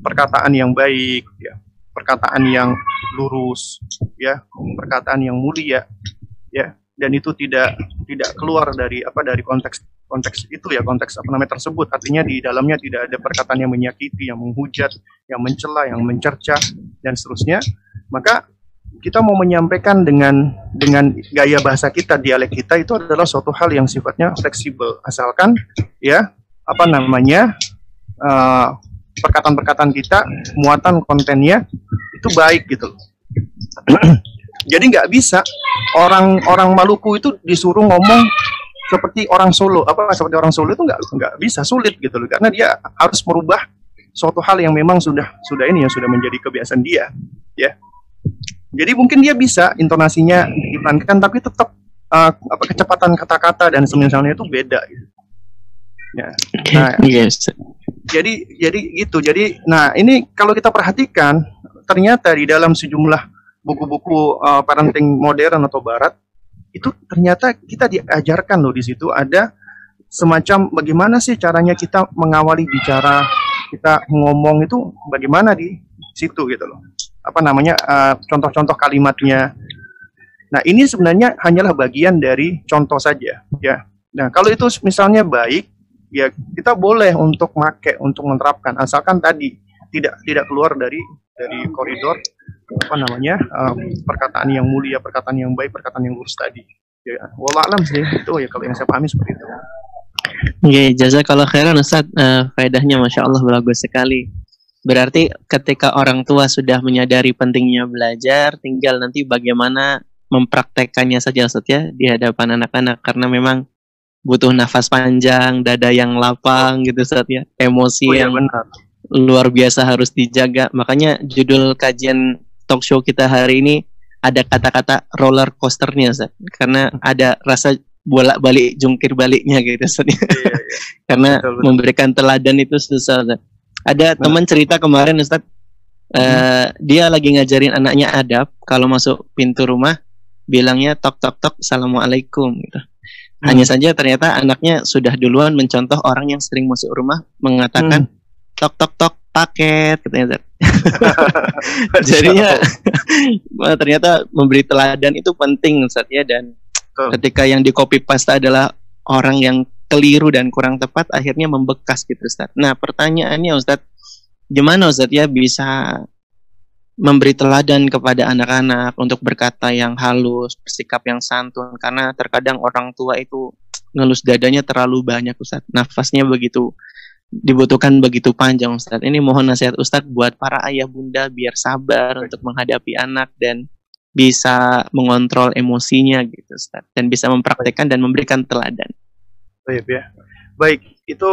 perkataan yang baik ya. Perkataan yang lurus ya. Perkataan yang mulia ya. Dan itu tidak tidak keluar dari apa dari konteks konteks itu ya konteks apa namanya tersebut. Artinya di dalamnya tidak ada perkataan yang menyakiti yang menghujat yang mencela yang mencerca dan seterusnya. Maka kita mau menyampaikan dengan dengan gaya bahasa kita dialek kita itu adalah suatu hal yang sifatnya fleksibel. Asalkan ya apa namanya perkataan perkataan-perkataan kita muatan kontennya itu baik gitu <clears throat> jadi nggak bisa orang orang Maluku itu disuruh ngomong seperti orang Solo. Apa seperti orang Solo itu nggak nggak bisa sulit gitu loh. Karena dia harus merubah suatu hal yang memang sudah sudah ini yang sudah menjadi kebiasaan dia ya. Jadi mungkin dia bisa intonasinya dipelankan tapi tetap uh, apa kecepatan kata-kata dan semisalnya itu beda gitu. Ya. Nah yes. jadi jadi gitu. Jadi nah ini kalau kita perhatikan ternyata di dalam sejumlah buku-buku uh, parenting modern atau barat itu ternyata kita diajarkan loh di situ ada semacam bagaimana sih caranya kita mengawali bicara kita ngomong itu bagaimana di situ gitu loh. Apa namanya eh, contoh-contoh kalimatnya. Nah ini sebenarnya hanyalah bagian dari contoh saja ya. Nah kalau itu misalnya baik ya kita boleh untuk make untuk menerapkan asalkan tadi tidak tidak keluar dari dari koridor apa namanya uh, perkataan yang mulia, perkataan yang baik, perkataan yang lurus tadi. Ya, wallah alam sih itu ya kalau yang saya pahami seperti itu. Oke, jasa kalau khairan Ustaz, uh, faedahnya Masya Allah bagus sekali. Berarti ketika orang tua sudah menyadari pentingnya belajar, tinggal nanti bagaimana mempraktekannya saja Ustaz ya di hadapan anak-anak karena memang butuh nafas panjang, dada yang lapang gitu Ustaz ya, emosi oh, ya, yang benar. luar biasa harus dijaga. Makanya judul kajian talk show kita hari ini ada kata-kata roller coasternya Zat. karena ada rasa bolak balik jungkir baliknya gitu Zat. Iya, iya. <laughs> karena betul, betul. memberikan teladan itu susah Zat. ada teman cerita kemarin Ustaz uh, hmm. dia lagi ngajarin anaknya adab kalau masuk pintu rumah bilangnya tok tok tok assalamualaikum gitu hmm. hanya saja ternyata anaknya sudah duluan mencontoh orang yang sering masuk rumah mengatakan hmm. tok tok tok paket katanya <laughs> jadinya <laughs> ternyata memberi teladan itu penting Ustaz ya dan oh. ketika yang di copy paste adalah orang yang keliru dan kurang tepat akhirnya membekas gitu Ustaz. Nah, pertanyaannya Ustaz, gimana Ustaz ya bisa memberi teladan kepada anak-anak untuk berkata yang halus, bersikap yang santun karena terkadang orang tua itu ngelus dadanya terlalu banyak Ustaz. Nafasnya begitu dibutuhkan begitu panjang Ustadz. Ini mohon nasihat Ustadz buat para ayah bunda biar sabar untuk menghadapi anak dan bisa mengontrol emosinya gitu Ustadz dan bisa mempraktekkan dan memberikan teladan. Baik ya. Baik, itu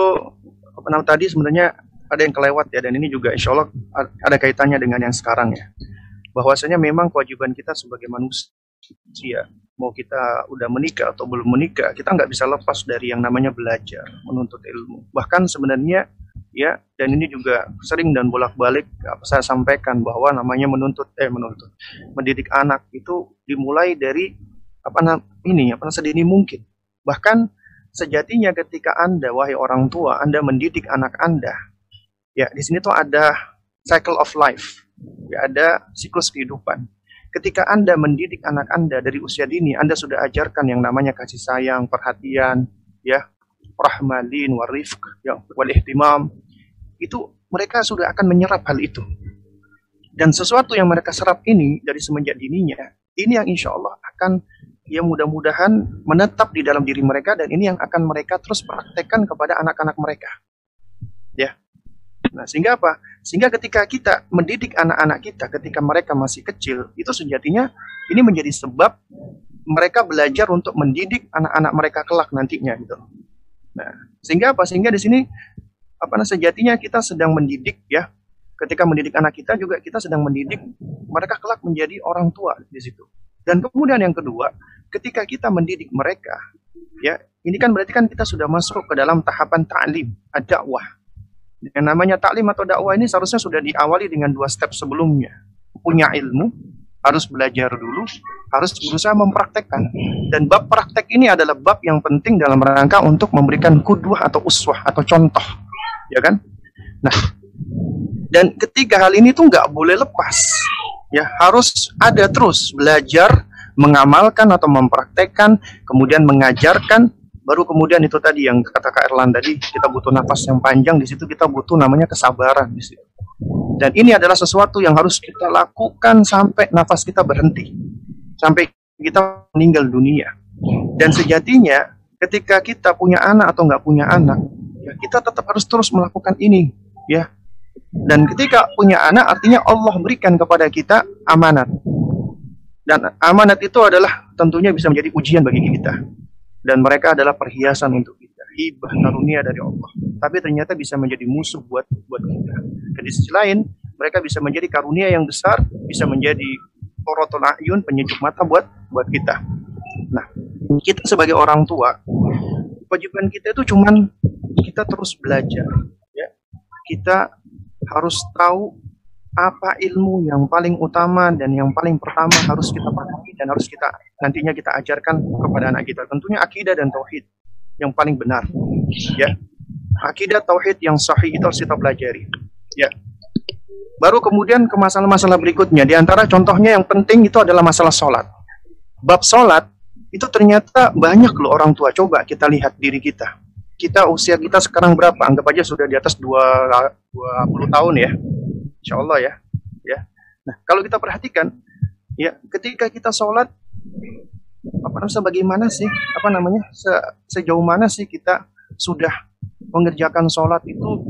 namanya tadi sebenarnya ada yang kelewat ya dan ini juga insya Allah ada kaitannya dengan yang sekarang ya. Bahwasanya memang kewajiban kita sebagai manusia mau kita udah menikah atau belum menikah, kita nggak bisa lepas dari yang namanya belajar, menuntut ilmu. Bahkan sebenarnya ya, dan ini juga sering dan bolak-balik saya sampaikan bahwa namanya menuntut eh menuntut mendidik anak itu dimulai dari apa ini apa sedini mungkin. Bahkan sejatinya ketika Anda wahai orang tua, Anda mendidik anak Anda, ya di sini tuh ada cycle of life. Ya ada siklus kehidupan ketika Anda mendidik anak Anda dari usia dini, Anda sudah ajarkan yang namanya kasih sayang, perhatian, ya, rahmalin, warifq, ya, wal ihtimam. Itu mereka sudah akan menyerap hal itu. Dan sesuatu yang mereka serap ini dari semenjak dininya, ini yang insya Allah akan ya mudah-mudahan menetap di dalam diri mereka dan ini yang akan mereka terus praktekkan kepada anak-anak mereka. Nah, sehingga apa? Sehingga ketika kita mendidik anak-anak kita ketika mereka masih kecil, itu sejatinya ini menjadi sebab mereka belajar untuk mendidik anak-anak mereka kelak nantinya gitu. Nah, sehingga apa? Sehingga di sini apa nah, sejatinya kita sedang mendidik ya. Ketika mendidik anak kita juga kita sedang mendidik mereka kelak menjadi orang tua di situ. Dan kemudian yang kedua, ketika kita mendidik mereka, ya, ini kan berarti kan kita sudah masuk ke dalam tahapan ta'lim, ad-dakwah yang namanya taklim atau dakwah ini seharusnya sudah diawali dengan dua step sebelumnya. Punya ilmu, harus belajar dulu, harus berusaha mempraktekkan. Dan bab praktek ini adalah bab yang penting dalam rangka untuk memberikan kudwah atau uswah atau contoh. Ya kan? Nah, dan ketiga hal ini tuh nggak boleh lepas. Ya, harus ada terus belajar, mengamalkan atau mempraktekkan, kemudian mengajarkan, baru kemudian itu tadi yang kata Kak Erlan tadi kita butuh nafas yang panjang di situ kita butuh namanya kesabaran di situ. Dan ini adalah sesuatu yang harus kita lakukan sampai nafas kita berhenti. Sampai kita meninggal dunia. Dan sejatinya ketika kita punya anak atau nggak punya anak ya kita tetap harus terus melakukan ini ya. Dan ketika punya anak artinya Allah berikan kepada kita amanat. Dan amanat itu adalah tentunya bisa menjadi ujian bagi kita dan mereka adalah perhiasan untuk kita, hibah karunia dari Allah. Tapi ternyata bisa menjadi musuh buat buat kita. Dan di sisi lain, mereka bisa menjadi karunia yang besar, bisa menjadi koroton ayun, penyejuk mata buat buat kita. Nah, kita sebagai orang tua, kewajiban kita itu cuman kita terus belajar, ya. Kita harus tahu apa ilmu yang paling utama dan yang paling pertama harus kita pahami dan harus kita nantinya kita ajarkan kepada anak kita. Tentunya akidah dan tauhid yang paling benar. Ya. Akidah tauhid yang sahih itu harus kita pelajari. Ya. Baru kemudian ke masalah-masalah berikutnya. Di antara contohnya yang penting itu adalah masalah sholat. Bab sholat itu ternyata banyak loh orang tua. Coba kita lihat diri kita. Kita usia kita sekarang berapa? Anggap aja sudah di atas 20 tahun ya Insya Allah ya. ya. Nah, kalau kita perhatikan, ya ketika kita sholat, apa namanya, bagaimana sih, apa namanya, se, sejauh mana sih kita sudah mengerjakan sholat itu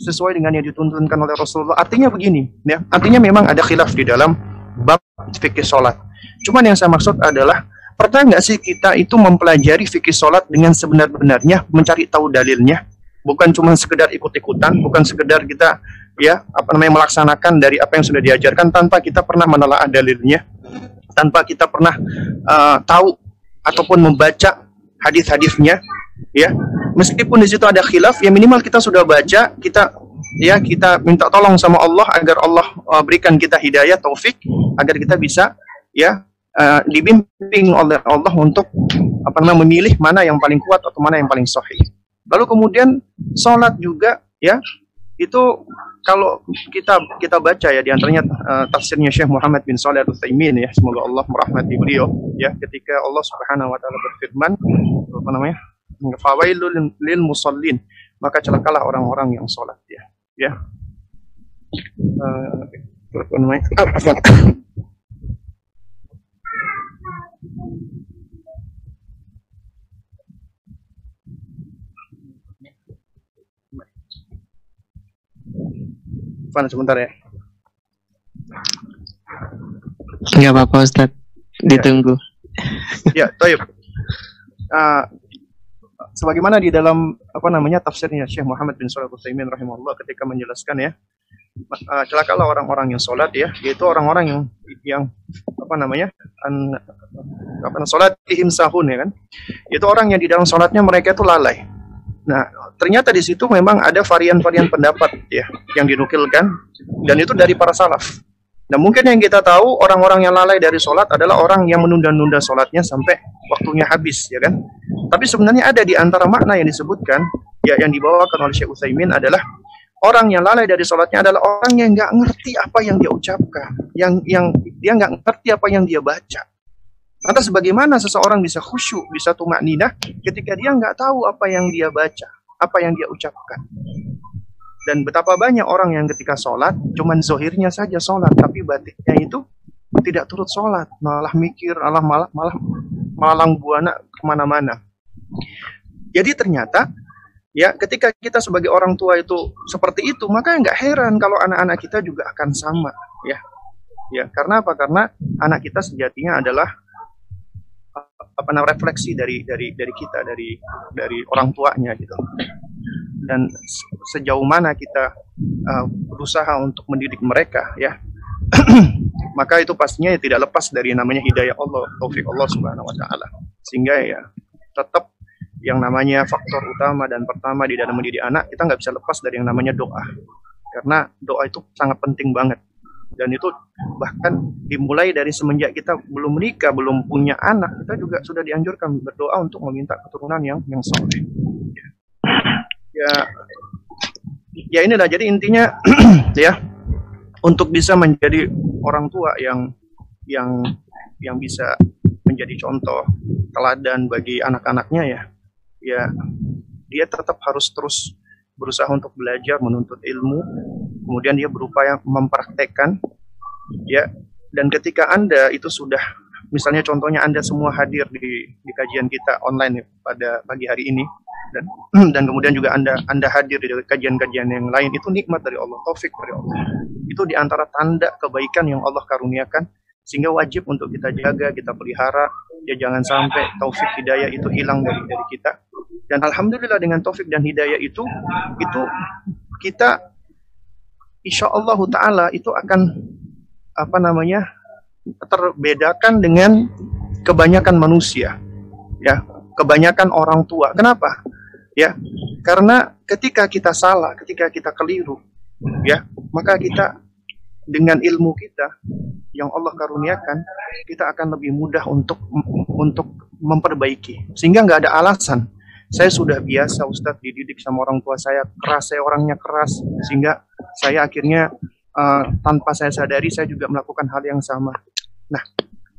sesuai dengan yang dituntunkan oleh Rasulullah. Artinya begini, ya. Artinya memang ada khilaf di dalam bab fikih sholat. Cuman yang saya maksud adalah pernah nggak sih kita itu mempelajari fikih sholat dengan sebenar-benarnya, mencari tahu dalilnya, bukan cuma sekedar ikut-ikutan, bukan sekedar kita ya apa namanya melaksanakan dari apa yang sudah diajarkan tanpa kita pernah menelaah dalilnya, tanpa kita pernah uh, tahu ataupun membaca hadis-hadisnya, ya. Meskipun di situ ada khilaf, ya minimal kita sudah baca, kita ya kita minta tolong sama Allah agar Allah uh, berikan kita hidayah taufik agar kita bisa ya uh, dibimbing oleh Allah untuk apa namanya memilih mana yang paling kuat atau mana yang paling sahih. Lalu kemudian sholat juga ya itu kalau kita kita baca ya di antaranya uh, tafsirnya Syekh Muhammad bin Saleh Al Utsaimin ya semoga Allah merahmati beliau ya ketika Allah Subhanahu wa taala berfirman apa namanya fawailul lil musallin maka celakalah orang-orang yang sholat ya ya. Uh, apa namanya <coughs> Van sebentar ya. Enggak apa-apa Ustaz. Ditunggu. Ya, toyib. Uh, sebagaimana di dalam apa namanya tafsirnya Syekh Muhammad bin Shalih Utsaimin rahimahullah ketika menjelaskan ya uh, celakalah orang-orang yang sholat ya yaitu orang-orang yang yang apa namanya an, apa salatihim sahun ya kan. Itu orang yang di dalam salatnya mereka itu lalai. Nah, ternyata di situ memang ada varian-varian pendapat ya yang dinukilkan dan itu dari para salaf. Nah, mungkin yang kita tahu orang-orang yang lalai dari sholat adalah orang yang menunda-nunda sholatnya sampai waktunya habis, ya kan? Tapi sebenarnya ada di antara makna yang disebutkan, ya yang dibawakan oleh Syekh Utsaimin adalah orang yang lalai dari sholatnya adalah orang yang nggak ngerti apa yang dia ucapkan, yang yang dia nggak ngerti apa yang dia baca. Lantas bagaimana seseorang bisa khusyuk, bisa tumak ninah ketika dia nggak tahu apa yang dia baca, apa yang dia ucapkan. Dan betapa banyak orang yang ketika sholat, cuman zohirnya saja sholat, tapi batiknya itu tidak turut sholat, malah mikir, malah malah malah malang buana ke mana-mana. Jadi ternyata ya ketika kita sebagai orang tua itu seperti itu, maka nggak heran kalau anak-anak kita juga akan sama, ya. Ya, karena apa? Karena anak kita sejatinya adalah apa namanya refleksi dari dari dari kita dari dari orang tuanya gitu. Dan sejauh mana kita uh, berusaha untuk mendidik mereka ya. <clears throat> Maka itu pastinya ya tidak lepas dari namanya hidayah Allah taufik Allah subhanahu wa taala. Sehingga ya tetap yang namanya faktor utama dan pertama di dalam mendidik anak kita nggak bisa lepas dari yang namanya doa. Karena doa itu sangat penting banget dan itu bahkan dimulai dari semenjak kita belum menikah, belum punya anak, kita juga sudah dianjurkan berdoa untuk meminta keturunan yang yang soleh. Ya, ya inilah jadi intinya <clears throat> ya untuk bisa menjadi orang tua yang yang yang bisa menjadi contoh teladan bagi anak-anaknya ya ya dia tetap harus terus berusaha untuk belajar menuntut ilmu kemudian dia berupaya mempraktekkan ya. Dan ketika anda itu sudah misalnya contohnya anda semua hadir di, di kajian kita online ya, pada pagi hari ini dan <clears throat> dan kemudian juga anda anda hadir di kajian-kajian yang lain itu nikmat dari Allah taufik dari Allah. Itu di antara tanda kebaikan yang Allah karuniakan sehingga wajib untuk kita jaga kita pelihara ya jangan sampai taufik hidayah itu hilang dari dari kita. Dan alhamdulillah dengan taufik dan hidayah itu itu kita insya Allah taala itu akan apa namanya terbedakan dengan kebanyakan manusia ya. Kebanyakan orang tua. Kenapa? Ya karena ketika kita salah ketika kita keliru ya maka kita dengan ilmu kita yang Allah karuniakan kita akan lebih mudah untuk untuk memperbaiki. Sehingga nggak ada alasan saya sudah biasa Ustadz dididik sama orang tua saya keras, saya orangnya keras sehingga saya akhirnya uh, tanpa saya sadari saya juga melakukan hal yang sama. Nah,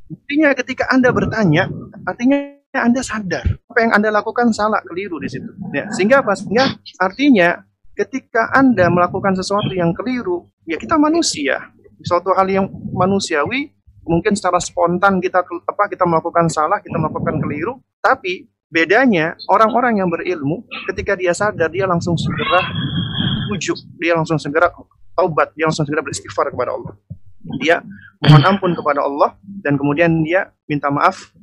artinya ketika Anda bertanya, artinya Anda sadar apa yang Anda lakukan salah, keliru di situ. Ya, sehingga apa? Sehingga artinya ketika Anda melakukan sesuatu yang keliru, ya kita manusia. Suatu hal yang manusiawi, mungkin secara spontan kita apa kita melakukan salah, kita melakukan keliru, tapi Bedanya orang-orang yang berilmu ketika dia sadar dia langsung segera ujuk, dia langsung segera taubat, dia langsung segera beristighfar kepada Allah. Dia mohon ampun kepada Allah dan kemudian dia minta maaf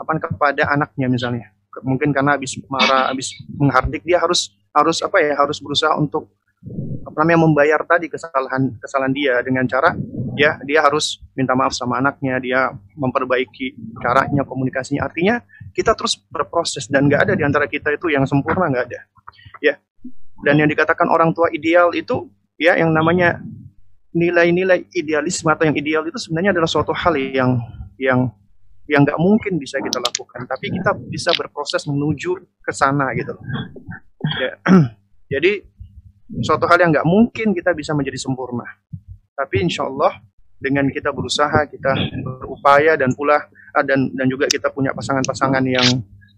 apa kepada anaknya misalnya. Mungkin karena habis marah, habis menghardik dia harus harus apa ya, harus berusaha untuk apa namanya membayar tadi kesalahan kesalahan dia dengan cara ya dia harus minta maaf sama anaknya, dia memperbaiki caranya, komunikasinya. Artinya kita terus berproses dan nggak ada di antara kita itu yang sempurna nggak ada. Ya. Dan yang dikatakan orang tua ideal itu ya yang namanya nilai-nilai idealisme atau yang ideal itu sebenarnya adalah suatu hal yang yang yang nggak mungkin bisa kita lakukan. Tapi kita bisa berproses menuju ke sana gitu ya. <clears throat> jadi suatu hal yang nggak mungkin kita bisa menjadi sempurna. Tapi insya Allah dengan kita berusaha kita berupaya dan pula dan dan juga kita punya pasangan-pasangan yang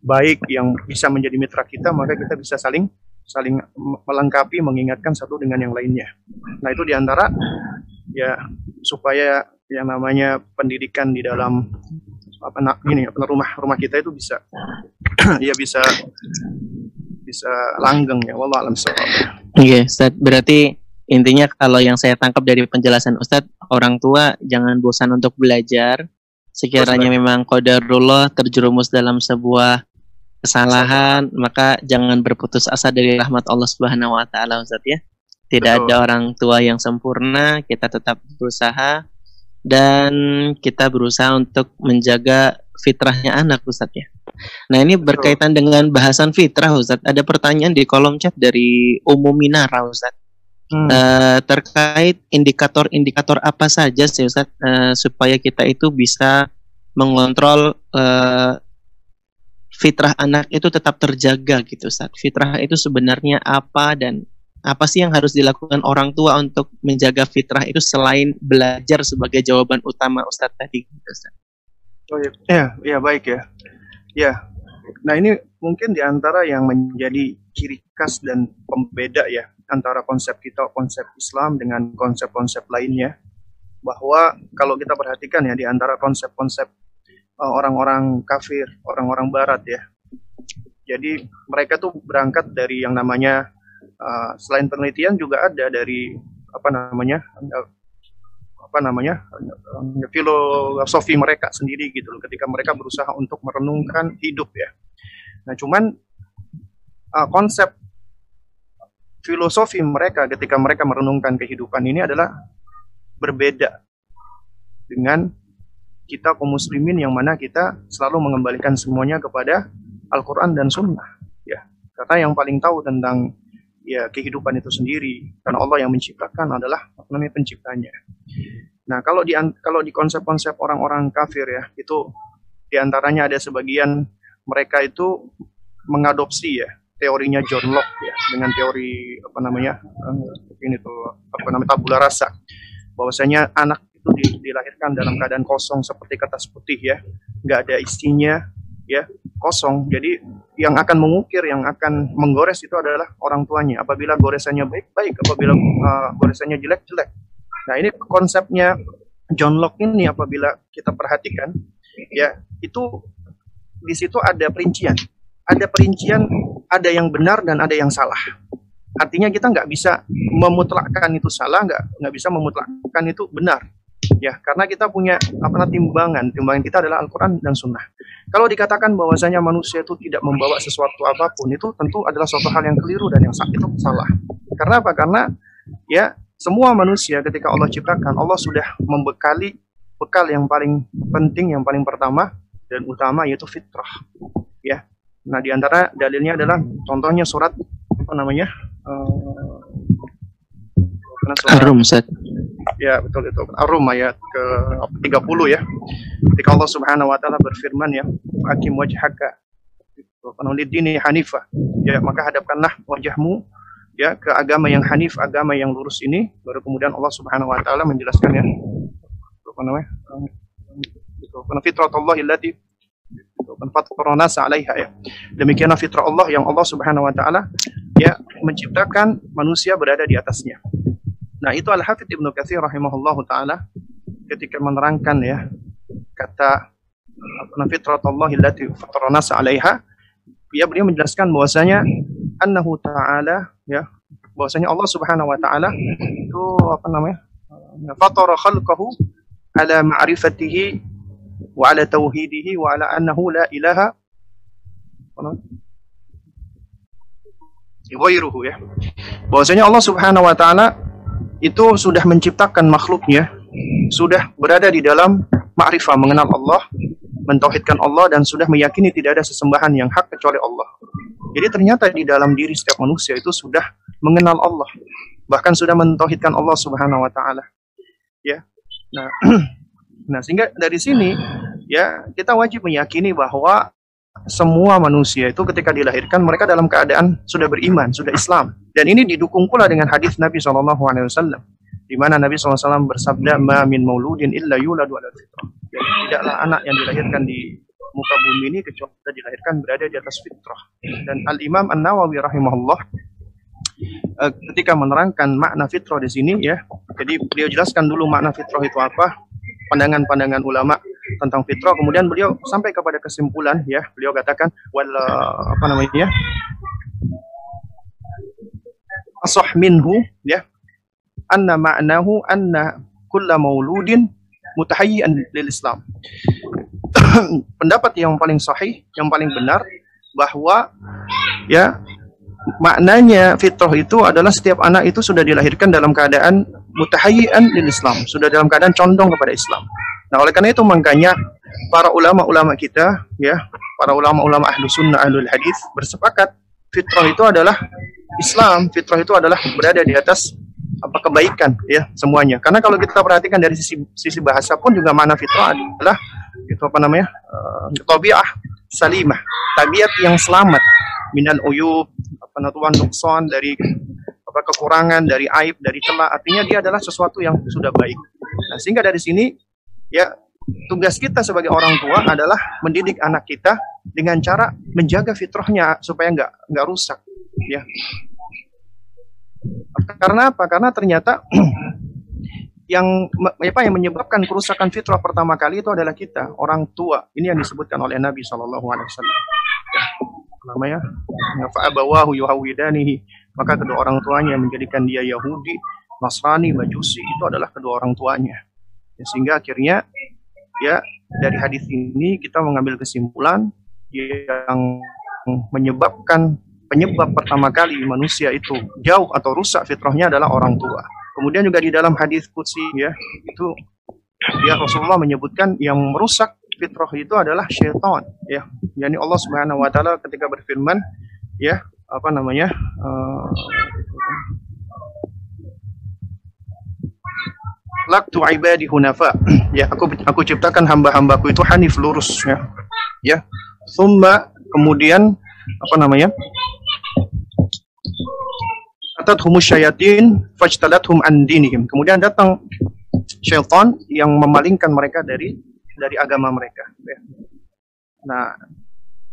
baik yang bisa menjadi mitra kita maka kita bisa saling saling melengkapi mengingatkan satu dengan yang lainnya nah itu di antara ya supaya yang namanya pendidikan di dalam apa nak ini apa, rumah rumah kita itu bisa <clears throat> ya bisa bisa langgeng ya wallah alam Iya, Ustaz. Berarti intinya kalau yang saya tangkap dari penjelasan Ustadz, orang tua jangan bosan untuk belajar, sekiranya memang qadarullah terjerumus dalam sebuah kesalahan maka jangan berputus asa dari rahmat Allah Subhanahu wa taala Ustaz ya. Tidak Betul. ada orang tua yang sempurna, kita tetap berusaha dan kita berusaha untuk menjaga fitrahnya anak Ustadz ya. Nah ini berkaitan dengan bahasan fitrah Ustadz. Ada pertanyaan di kolom chat dari Umum Minara Ustadz. Hmm. Uh, terkait indikator-indikator apa saja sih Ustadz uh, supaya kita itu bisa mengontrol uh, fitrah anak itu tetap terjaga gitu Ustadz. Fitrah itu sebenarnya apa dan apa sih yang harus dilakukan orang tua untuk menjaga fitrah itu selain belajar sebagai jawaban utama Ustadz tadi? Ustadz? Oh iya, ya, ya baik ya. Ya, nah ini mungkin di antara yang menjadi ciri khas dan pembeda ya antara konsep kita konsep Islam dengan konsep-konsep lainnya bahwa kalau kita perhatikan ya di antara konsep-konsep uh, orang-orang kafir, orang-orang barat ya. Jadi mereka tuh berangkat dari yang namanya uh, selain penelitian juga ada dari apa namanya apa namanya filosofi mereka sendiri gitu loh ketika mereka berusaha untuk merenungkan hidup ya. Nah cuman konsep filosofi mereka ketika mereka merenungkan kehidupan ini adalah berbeda dengan kita kaum muslimin yang mana kita selalu mengembalikan semuanya kepada Al-Quran dan Sunnah ya karena yang paling tahu tentang ya kehidupan itu sendiri karena Allah yang menciptakan adalah namanya penciptanya. Nah kalau di kalau di konsep-konsep orang-orang kafir ya itu di antaranya ada sebagian mereka itu mengadopsi ya teorinya John Locke ya dengan teori apa namanya eh, ini tuh apa namanya tabula rasa bahwasanya anak itu dilahirkan dalam keadaan kosong seperti kertas putih ya nggak ada isinya ya kosong. Jadi yang akan mengukir, yang akan menggores itu adalah orang tuanya. Apabila goresannya baik, baik. Apabila uh, goresannya jelek, jelek. Nah ini konsepnya John Locke ini apabila kita perhatikan, ya itu di situ ada perincian. Ada perincian, ada yang benar dan ada yang salah. Artinya kita nggak bisa memutlakkan itu salah, nggak nggak bisa memutlakkan itu benar. Ya karena kita punya apa timbangan. Timbangan kita adalah Al-Quran dan Sunnah. Kalau dikatakan bahwasanya manusia itu tidak membawa sesuatu apa pun itu tentu adalah suatu hal yang keliru dan yang itu salah. Karena apa? Karena ya semua manusia ketika Allah ciptakan Allah sudah membekali bekal yang paling penting yang paling pertama dan utama yaitu fitrah. Ya nah di antara dalilnya adalah contohnya surat apa namanya uh, Arum Ustaz. Ya, betul itu. Ar-Rum ayat ke 30 ya. Ketika Allah Subhanahu wa taala berfirman ya, "Aqim wajhaka dini hanifa." Ya, maka hadapkanlah wajahmu ya ke agama yang hanif, agama yang lurus ini. Baru kemudian Allah Subhanahu wa taala menjelaskan ya apa namanya? Itu fitratullah illati fatrana 'alaiha ya. Demikianlah fitrah Allah yang Allah Subhanahu wa taala ya menciptakan manusia berada di atasnya. Nah, itu Al-Hafidh Ibnu Katsir rahimahullah taala ketika menerangkan ya kata fitratullah allati fatarana 'alaiha ya beliau menjelaskan bahwasanya annahu ta'ala ya bahwasanya Allah Subhanahu wa taala itu apa namanya fatara khalqahu ala ma'rifatihi tauhidihi wa ala annahu la ilaha ghairuhu ya bahwasanya Allah Subhanahu wa taala itu sudah menciptakan makhluknya, sudah berada di dalam ma'rifah mengenal Allah, mentauhidkan Allah dan sudah meyakini tidak ada sesembahan yang hak kecuali Allah. Jadi ternyata di dalam diri setiap manusia itu sudah mengenal Allah, bahkan sudah mentauhidkan Allah Subhanahu wa taala. Ya. Nah, <clears throat> nah sehingga dari sini ya kita wajib meyakini bahwa semua manusia itu ketika dilahirkan mereka dalam keadaan sudah beriman, sudah Islam. Dan ini didukung pula dengan hadis Nabi SAW di mana Nabi SAW bersabda, "Ma min mauludin illa yuladu ala fitrah." Jadi tidaklah anak yang dilahirkan di muka bumi ini kecuali dilahirkan berada di atas fitrah. Dan Al Imam An Nawawi rahimahullah eh, ketika menerangkan makna fitrah di sini ya, jadi beliau jelaskan dulu makna fitrah itu apa, pandangan-pandangan ulama tentang fitrah. Kemudian beliau sampai kepada kesimpulan ya, beliau katakan wal apa namanya? Asah minhu ya. Anna ma'nahu anna kulla mauludin mutahayyian lil Islam. <clears throat> Pendapat yang paling sahih, yang paling benar bahwa ya maknanya fitrah itu adalah setiap anak itu sudah dilahirkan dalam keadaan mutahayyian lil Islam, sudah dalam keadaan condong kepada Islam. Nah, oleh karena itu makanya para ulama-ulama kita ya, para ulama-ulama ahlu sunnah ahlul hadis bersepakat fitrah itu adalah Islam, fitrah itu adalah berada di atas apa kebaikan ya semuanya. Karena kalau kita perhatikan dari sisi sisi bahasa pun juga mana fitrah adalah itu apa namanya? Uh, tabiah salimah, tabiat yang selamat minal uyub, apa nukson dari apa kekurangan, dari aib, dari celah. Artinya dia adalah sesuatu yang sudah baik. Nah, sehingga dari sini ya tugas kita sebagai orang tua adalah mendidik anak kita dengan cara menjaga fitrahnya supaya nggak nggak rusak ya karena apa? Karena ternyata <clears throat> yang apa yang menyebabkan kerusakan fitrah pertama kali itu adalah kita, orang tua. Ini yang disebutkan oleh Nabi Shallallahu alaihi wasallam. Namanya fa'abawahu yuhawidanihi. Maka kedua orang tuanya menjadikan dia Yahudi, Nasrani, Majusi. Itu adalah kedua orang tuanya. Ya, sehingga akhirnya ya dari hadis ini kita mengambil kesimpulan yang menyebabkan penyebab pertama kali manusia itu jauh atau rusak fitrahnya adalah orang tua. Kemudian juga di dalam hadis qudsi ya, itu ya Rasulullah menyebutkan yang merusak fitrah itu adalah syaitan ya. Yani Allah Subhanahu wa taala ketika berfirman ya, apa namanya? Uh, Laktu ibadi hunafa. Ya, aku aku ciptakan hamba-hambaku itu hanif lurus ya. Ya. Summa kemudian apa namanya? atat humus syayatin fajtalathum an dinihim. Kemudian datang syaitan yang memalingkan mereka dari dari agama mereka. Ya. Nah,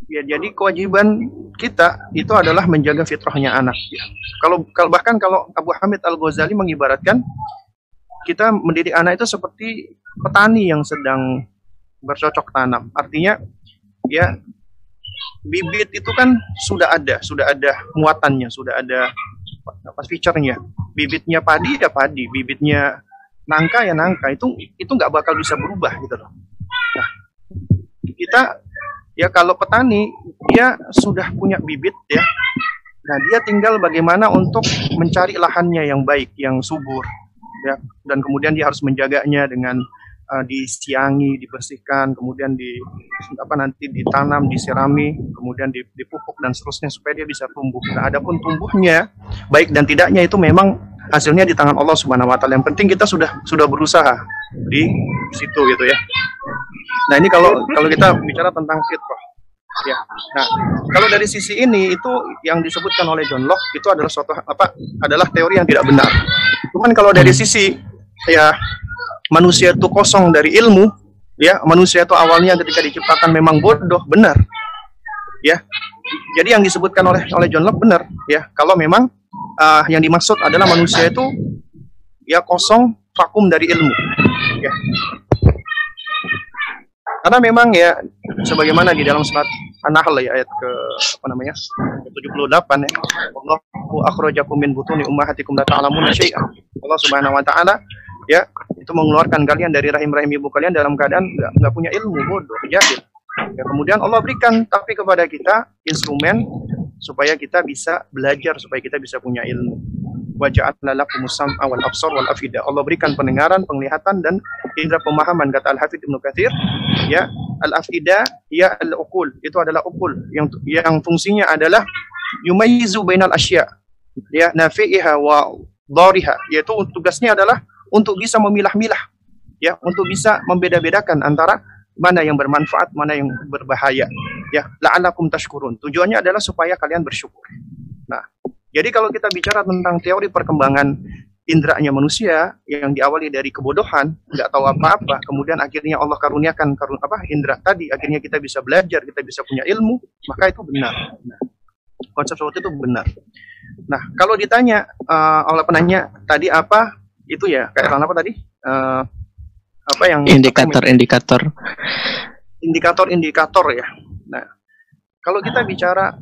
ya jadi kewajiban kita itu adalah menjaga fitrahnya anak. Ya. Kalau, kalau bahkan kalau Abu Hamid Al Ghazali mengibaratkan kita mendidik anak itu seperti petani yang sedang bercocok tanam. Artinya ya bibit itu kan sudah ada, sudah ada muatannya, sudah ada apa feature-nya. Bibitnya padi ya padi, bibitnya nangka ya nangka. Itu itu nggak bakal bisa berubah gitu loh. Nah, kita ya kalau petani dia sudah punya bibit ya. Nah, dia tinggal bagaimana untuk mencari lahannya yang baik, yang subur ya dan kemudian dia harus menjaganya dengan uh, disiangi, dibersihkan, kemudian di apa nanti ditanam, disirami, kemudian dipupuk dan seterusnya supaya dia bisa tumbuh. Nah, adapun tumbuhnya baik dan tidaknya itu memang hasilnya di tangan Allah Subhanahu wa taala. Yang penting kita sudah sudah berusaha di situ gitu ya. Nah, ini kalau kalau kita bicara tentang fitrah ya. Nah, kalau dari sisi ini itu yang disebutkan oleh John Locke itu adalah suatu apa adalah teori yang tidak benar. Cuman kalau dari sisi ya manusia itu kosong dari ilmu, ya manusia itu awalnya ketika diciptakan memang bodoh, benar, ya. Jadi yang disebutkan oleh oleh John Locke benar, ya. Kalau memang uh, yang dimaksud adalah manusia itu ya kosong vakum dari ilmu, ya. Karena memang ya sebagaimana di dalam surat An-Nahl ya ayat ke apa namanya? 78 ya. Allahu akhrajakum min butuni ummahatikum la ta'lamuna syai'an. Allah Subhanahu wa taala ya itu mengeluarkan kalian dari rahim-rahim ibu kalian dalam keadaan nggak punya ilmu bodoh jahil ya, kemudian Allah berikan tapi kepada kita instrumen supaya kita bisa belajar supaya kita bisa punya ilmu. Waja'alna lakum sam'a wal absar wal Allah berikan pendengaran penglihatan dan indera pemahaman kata Al Hafidz Ibnu Katsir ya al afida ya al uqul itu adalah ukul yang yang fungsinya adalah yumayyizu bainal asya. Ya nafi'iha wa dhariha yaitu tugasnya adalah untuk bisa memilah-milah. Ya untuk bisa membeda-bedakan antara mana yang bermanfaat mana yang berbahaya. Ya la'alakum tashkurun. Tujuannya adalah supaya kalian bersyukur. Nah jadi kalau kita bicara tentang teori perkembangan indranya manusia yang diawali dari kebodohan nggak tahu apa-apa kemudian akhirnya Allah karuniakan karun apa indra tadi akhirnya kita bisa belajar kita bisa punya ilmu maka itu benar. Nah, konsep seperti itu benar. Nah kalau ditanya uh, oleh penanya tadi apa? Itu ya kayak apa tadi? Uh, apa yang indikator-indikator indikator-indikator ya. Nah kalau kita bicara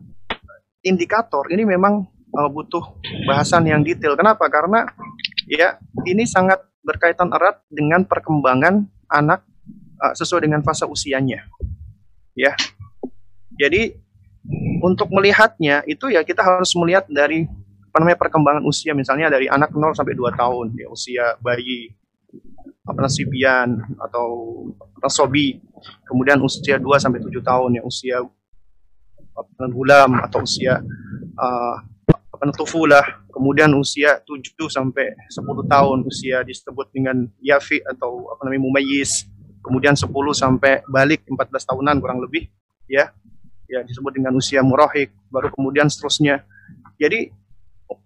indikator ini memang uh, butuh bahasan yang detail. Kenapa? Karena ya ini sangat berkaitan erat dengan perkembangan anak uh, sesuai dengan fase usianya. Ya. Jadi untuk melihatnya itu ya kita harus melihat dari apa namanya perkembangan usia. Misalnya dari anak 0 sampai 2 tahun ya usia bayi nasibian atau nasobi. Kemudian usia 2 sampai 7 tahun ya usia apa gulam atau usia uh, apa tufulah. Kemudian usia 7 sampai 10 tahun usia disebut dengan yafi atau apa namanya mumayyiz. Kemudian 10 sampai balik 14 tahunan kurang lebih ya. Ya disebut dengan usia murahik, baru kemudian seterusnya. Jadi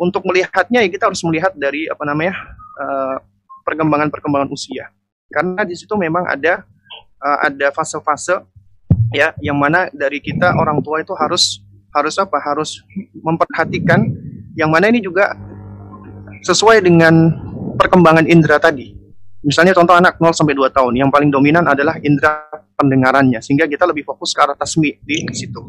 untuk melihatnya ya kita harus melihat dari apa namanya uh, perkembangan-perkembangan usia. Karena di situ memang ada uh, ada fase-fase ya yang mana dari kita orang tua itu harus harus apa? Harus memperhatikan yang mana ini juga sesuai dengan perkembangan indera tadi. Misalnya contoh anak 0 sampai 2 tahun, yang paling dominan adalah indera pendengarannya sehingga kita lebih fokus ke arah tasmi di situ.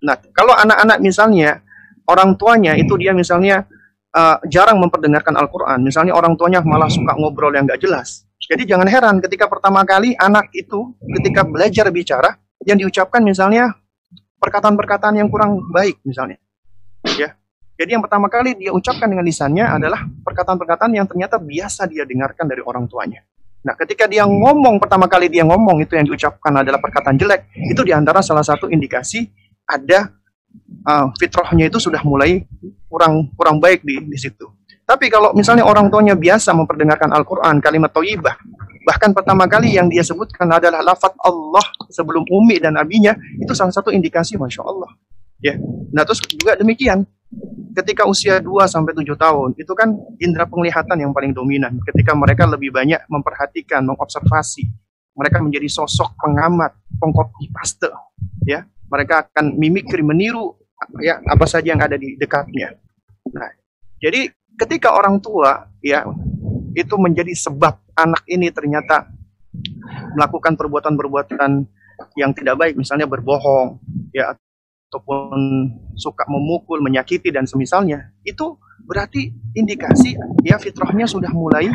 Nah, kalau anak-anak misalnya orang tuanya itu dia misalnya uh, jarang memperdengarkan Al-Quran, misalnya orang tuanya malah suka ngobrol yang nggak jelas. Jadi jangan heran ketika pertama kali anak itu ketika belajar bicara yang diucapkan misalnya perkataan-perkataan yang kurang baik misalnya. Ya. Jadi yang pertama kali dia ucapkan dengan lisannya adalah perkataan-perkataan yang ternyata biasa dia dengarkan dari orang tuanya. Nah, ketika dia ngomong pertama kali dia ngomong itu yang diucapkan adalah perkataan jelek, itu di antara salah satu indikasi ada uh, fitrahnya itu sudah mulai kurang kurang baik di, di situ. Tapi kalau misalnya orang tuanya biasa memperdengarkan Al-Quran, kalimat toibah, bahkan pertama kali yang dia sebutkan adalah lafat Allah sebelum umi dan abinya, itu salah satu indikasi Masya Allah. Ya. Nah terus juga demikian, ketika usia 2 sampai 7 tahun, itu kan indera penglihatan yang paling dominan. Ketika mereka lebih banyak memperhatikan, mengobservasi, mereka menjadi sosok pengamat, pengkopi paste, ya mereka akan mimikri meniru ya apa saja yang ada di dekatnya. Nah, jadi ketika orang tua ya itu menjadi sebab anak ini ternyata melakukan perbuatan-perbuatan yang tidak baik, misalnya berbohong, ya ataupun suka memukul, menyakiti dan semisalnya, itu berarti indikasi ya fitrahnya sudah mulai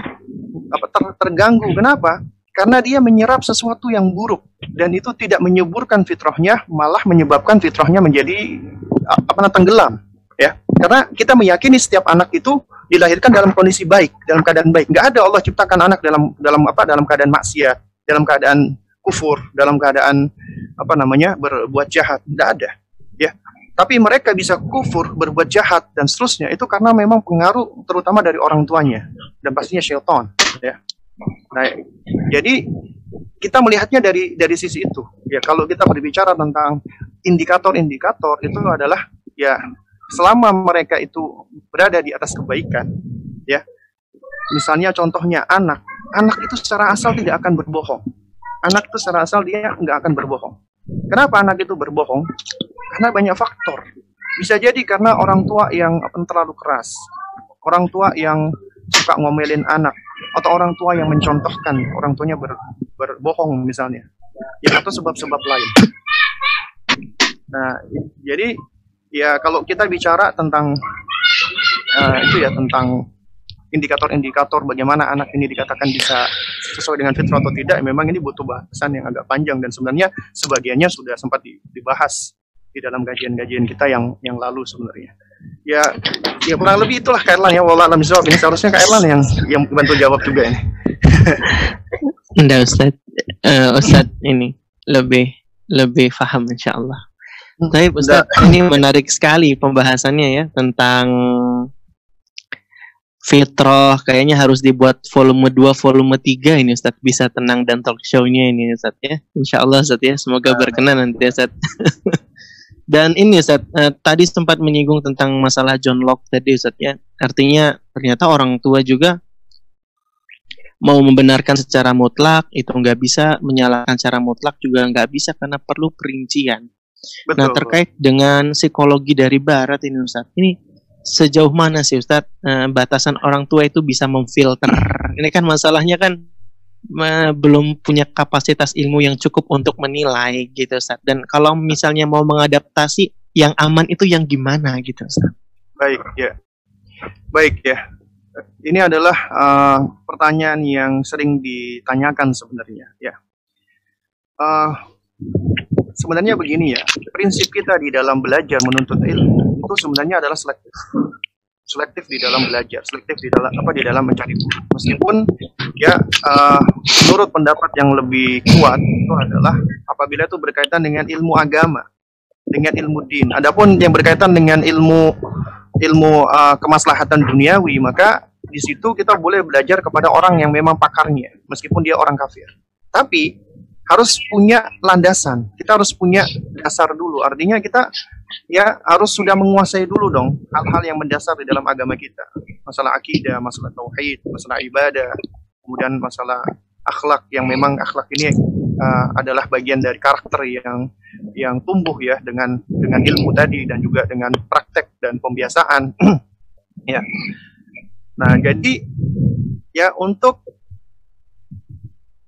apa ter, terganggu. Kenapa? Karena dia menyerap sesuatu yang buruk dan itu tidak menyuburkan fitrahnya, malah menyebabkan fitrahnya menjadi apa namanya tenggelam. Ya, karena kita meyakini setiap anak itu dilahirkan dalam kondisi baik, dalam keadaan baik. Nggak ada Allah ciptakan anak dalam dalam apa? Dalam keadaan maksiat, dalam keadaan kufur, dalam keadaan apa namanya berbuat jahat. Nggak ada. Ya, tapi mereka bisa kufur, berbuat jahat dan seterusnya itu karena memang pengaruh terutama dari orang tuanya dan pastinya syaitan. Ya, Nah, jadi kita melihatnya dari dari sisi itu. Ya, kalau kita berbicara tentang indikator-indikator itu adalah ya selama mereka itu berada di atas kebaikan, ya. Misalnya contohnya anak, anak itu secara asal tidak akan berbohong. Anak itu secara asal dia nggak akan berbohong. Kenapa anak itu berbohong? Karena banyak faktor. Bisa jadi karena orang tua yang terlalu keras, orang tua yang suka ngomelin anak, atau orang tua yang mencontohkan orang tuanya ber, berbohong misalnya ya atau sebab-sebab lain nah jadi ya kalau kita bicara tentang uh, itu ya tentang indikator-indikator bagaimana anak ini dikatakan bisa sesuai dengan fitrah atau tidak memang ini butuh bahasan yang agak panjang dan sebenarnya sebagiannya sudah sempat dibahas di dalam kajian-kajian kita yang yang lalu sebenarnya. Ya ya kurang lebih itulah Kak Erlan ya wallah alam jawab ini seharusnya Kak Erlan yang yang bantu jawab juga ini. Enggak Ustaz. Uh, Ustaz ini lebih lebih paham insya Allah tapi Ustaz ini menarik sekali pembahasannya ya tentang Fitroh kayaknya harus dibuat volume 2, volume 3 ini Ustaz bisa tenang dan talk show-nya ini Ustaz ya. Insya Allah Ustaz ya, semoga berkenan nanti Ustaz. <laughs> Dan ini Ustaz, uh, tadi sempat menyinggung tentang masalah John Locke tadi Ustaz ya. Artinya ternyata orang tua juga mau membenarkan secara mutlak itu nggak bisa, menyalahkan secara mutlak juga nggak bisa karena perlu perincian. Betul, nah terkait dengan psikologi dari Barat ini Ustaz, ini sejauh mana sih Ustaz uh, batasan orang tua itu bisa memfilter? Ini kan masalahnya kan belum punya kapasitas ilmu yang cukup untuk menilai gitu Ustaz. Dan kalau misalnya mau mengadaptasi yang aman itu yang gimana gitu Ustaz. Baik ya. Baik ya. Ini adalah uh, pertanyaan yang sering ditanyakan sebenarnya ya. Uh, sebenarnya begini ya, prinsip kita di dalam belajar menuntut ilmu itu sebenarnya adalah selektif. Selektif di dalam belajar, selektif di dalam apa di dalam mencari guru. Meskipun ya uh, menurut pendapat yang lebih kuat itu adalah apabila itu berkaitan dengan ilmu agama dengan ilmu din. Adapun yang berkaitan dengan ilmu ilmu uh, kemaslahatan duniawi maka di situ kita boleh belajar kepada orang yang memang pakarnya meskipun dia orang kafir. Tapi harus punya landasan kita harus punya dasar dulu artinya kita ya harus sudah menguasai dulu dong hal-hal yang mendasar di dalam agama kita. Masalah akidah, masalah tauhid, masalah ibadah, kemudian masalah akhlak yang memang akhlak ini uh, adalah bagian dari karakter yang yang tumbuh ya dengan dengan ilmu tadi dan juga dengan praktek dan pembiasaan. <clears throat> ya. Nah, jadi ya untuk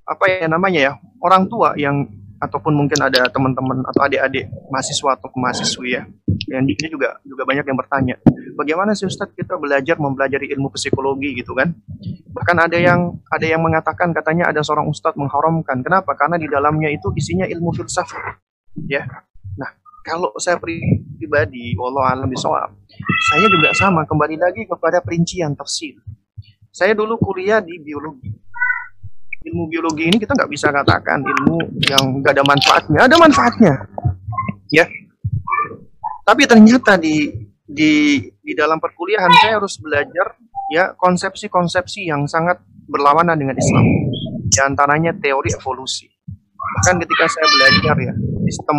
apa ya namanya ya orang tua yang ataupun mungkin ada teman-teman atau adik-adik mahasiswa atau mahasiswi ya. Yang ini juga juga banyak yang bertanya bagaimana sih Ustadz kita belajar mempelajari ilmu psikologi? Gitu kan. Bahkan ada yang ada yang mengatakan katanya ada seorang Ustadz mengharamkan. Kenapa? Karena di dalamnya itu isinya ilmu filsafat ya. Nah kalau saya pribadi walau alam bisawab saya juga sama kembali lagi kepada perincian tafsir. Saya dulu kuliah di biologi ilmu biologi ini kita nggak bisa katakan ilmu yang nggak ada manfaatnya. Ada manfaatnya, ya. Tapi ternyata di di di dalam perkuliahan saya harus belajar ya konsepsi-konsepsi yang sangat berlawanan dengan Islam. Di antaranya teori evolusi. Bahkan ketika saya belajar ya sistem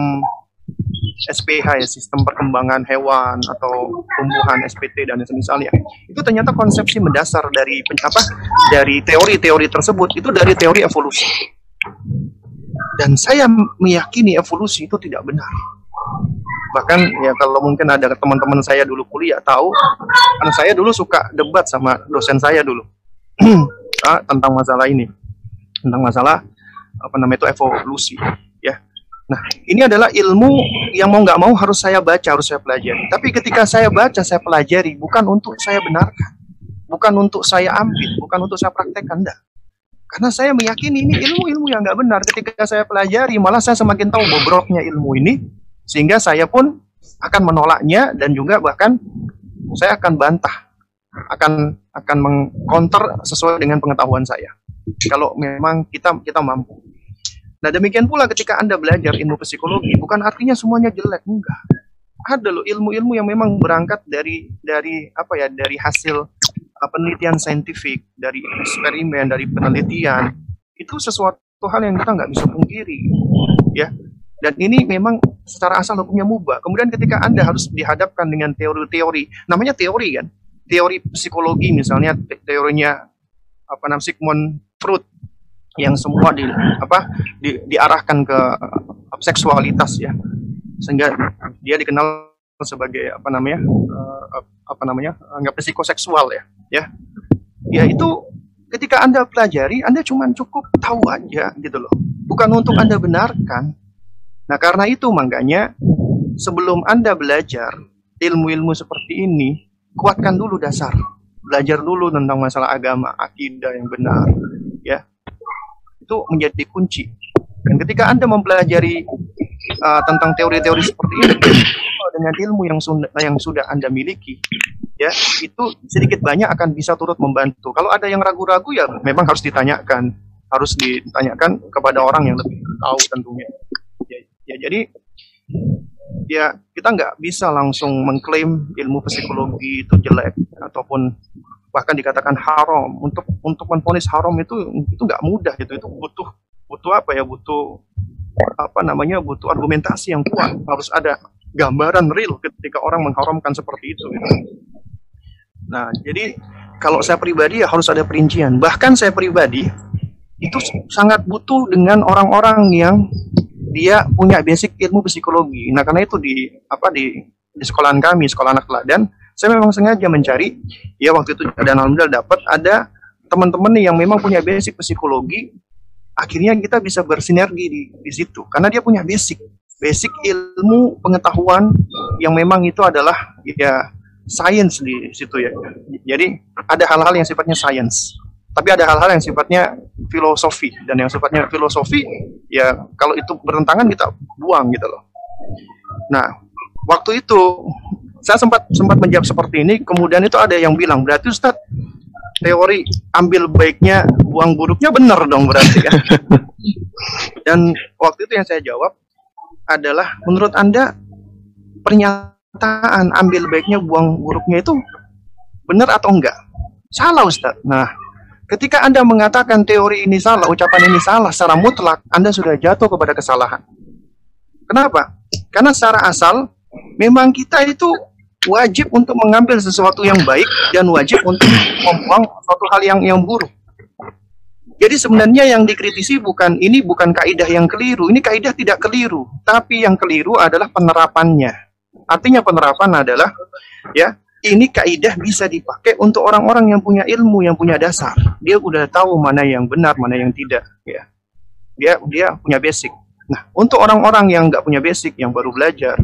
SPH ya sistem perkembangan hewan atau tumbuhan SPT dan semisalnya. Itu ternyata konsepsi mendasar dari apa dari teori-teori tersebut. Itu dari teori evolusi. Dan saya meyakini evolusi itu tidak benar. Bahkan ya kalau mungkin ada teman-teman saya dulu kuliah tahu karena saya dulu suka debat sama dosen saya dulu. <clears throat> Ah, tentang masalah ini. Tentang masalah apa namanya itu evolusi Nah, ini adalah ilmu yang mau nggak mau harus saya baca, harus saya pelajari. Tapi ketika saya baca, saya pelajari, bukan untuk saya benarkan, bukan untuk saya ambil, bukan untuk saya praktekkan, enggak. Karena saya meyakini ini ilmu-ilmu yang nggak benar. Ketika saya pelajari, malah saya semakin tahu bobroknya ilmu ini, sehingga saya pun akan menolaknya dan juga bahkan saya akan bantah, akan akan mengcounter sesuai dengan pengetahuan saya. Kalau memang kita kita mampu. Nah demikian pula ketika Anda belajar ilmu psikologi, bukan artinya semuanya jelek, enggak. Ada loh ilmu-ilmu yang memang berangkat dari dari apa ya dari hasil uh, penelitian saintifik, dari eksperimen, dari penelitian. Itu sesuatu hal yang kita nggak bisa pungkiri, ya. Dan ini memang secara asal hukumnya mubah. Kemudian ketika Anda harus dihadapkan dengan teori-teori, namanya teori kan, teori psikologi misalnya teorinya apa namanya Sigmund Freud yang semua di apa di, diarahkan ke seksualitas ya. Sehingga dia dikenal sebagai apa namanya uh, apa namanya anggap psikoseksual ya ya. Ya itu ketika anda pelajari anda cuma cukup tahu aja gitu loh. Bukan untuk anda benarkan. Nah karena itu makanya sebelum anda belajar ilmu-ilmu seperti ini kuatkan dulu dasar. Belajar dulu tentang masalah agama akidah yang benar ya itu menjadi kunci. Dan ketika Anda mempelajari uh, tentang teori-teori seperti ini <coughs> dengan ilmu yang sudah yang sudah Anda miliki, ya itu sedikit banyak akan bisa turut membantu. Kalau ada yang ragu-ragu ya memang harus ditanyakan, harus ditanyakan kepada orang yang lebih tahu tentunya. Ya, ya jadi ya kita nggak bisa langsung mengklaim ilmu psikologi itu jelek ataupun bahkan dikatakan haram. Untuk untuk menfonis haram itu itu nggak mudah gitu. Itu butuh butuh apa ya? Butuh apa namanya? Butuh argumentasi yang kuat. Harus ada gambaran real ketika orang mengharamkan seperti itu gitu. nah jadi kalau saya pribadi ya harus ada perincian. Bahkan saya pribadi itu sangat butuh dengan orang-orang yang dia punya basic ilmu psikologi. Nah karena itu di apa di di sekolahan kami sekolah anak teladan saya memang sengaja mencari. Ya waktu itu dan alhamdulillah dapat. Ada teman-teman nih yang memang punya basic psikologi. Akhirnya kita bisa bersinergi di, di situ. Karena dia punya basic. Basic ilmu pengetahuan yang memang itu adalah ya sains di situ ya. Jadi ada hal-hal yang sifatnya sains tapi ada hal-hal yang sifatnya filosofi. Dan yang sifatnya filosofi ya kalau itu bertentangan kita buang gitu loh. Nah waktu itu saya sempat sempat menjawab seperti ini kemudian itu ada yang bilang berarti Ustadz teori ambil baiknya buang buruknya benar dong berarti kan <laughs> dan waktu itu yang saya jawab adalah menurut anda pernyataan ambil baiknya buang buruknya itu benar atau enggak? Salah Ustadz. Nah ketika anda mengatakan teori ini salah ucapan ini salah secara mutlak anda sudah jatuh kepada kesalahan. Kenapa? Karena secara asal memang kita itu wajib untuk mengambil sesuatu yang baik dan wajib untuk membuang suatu hal yang yang buruk. Jadi sebenarnya yang dikritisi bukan ini bukan kaidah yang keliru, ini kaidah tidak keliru, tapi yang keliru adalah penerapannya. Artinya penerapan adalah ya ini kaidah bisa dipakai untuk orang-orang yang punya ilmu, yang punya dasar. Dia udah tahu mana yang benar, mana yang tidak. Ya, dia dia punya basic. Nah, untuk orang-orang yang nggak punya basic, yang baru belajar,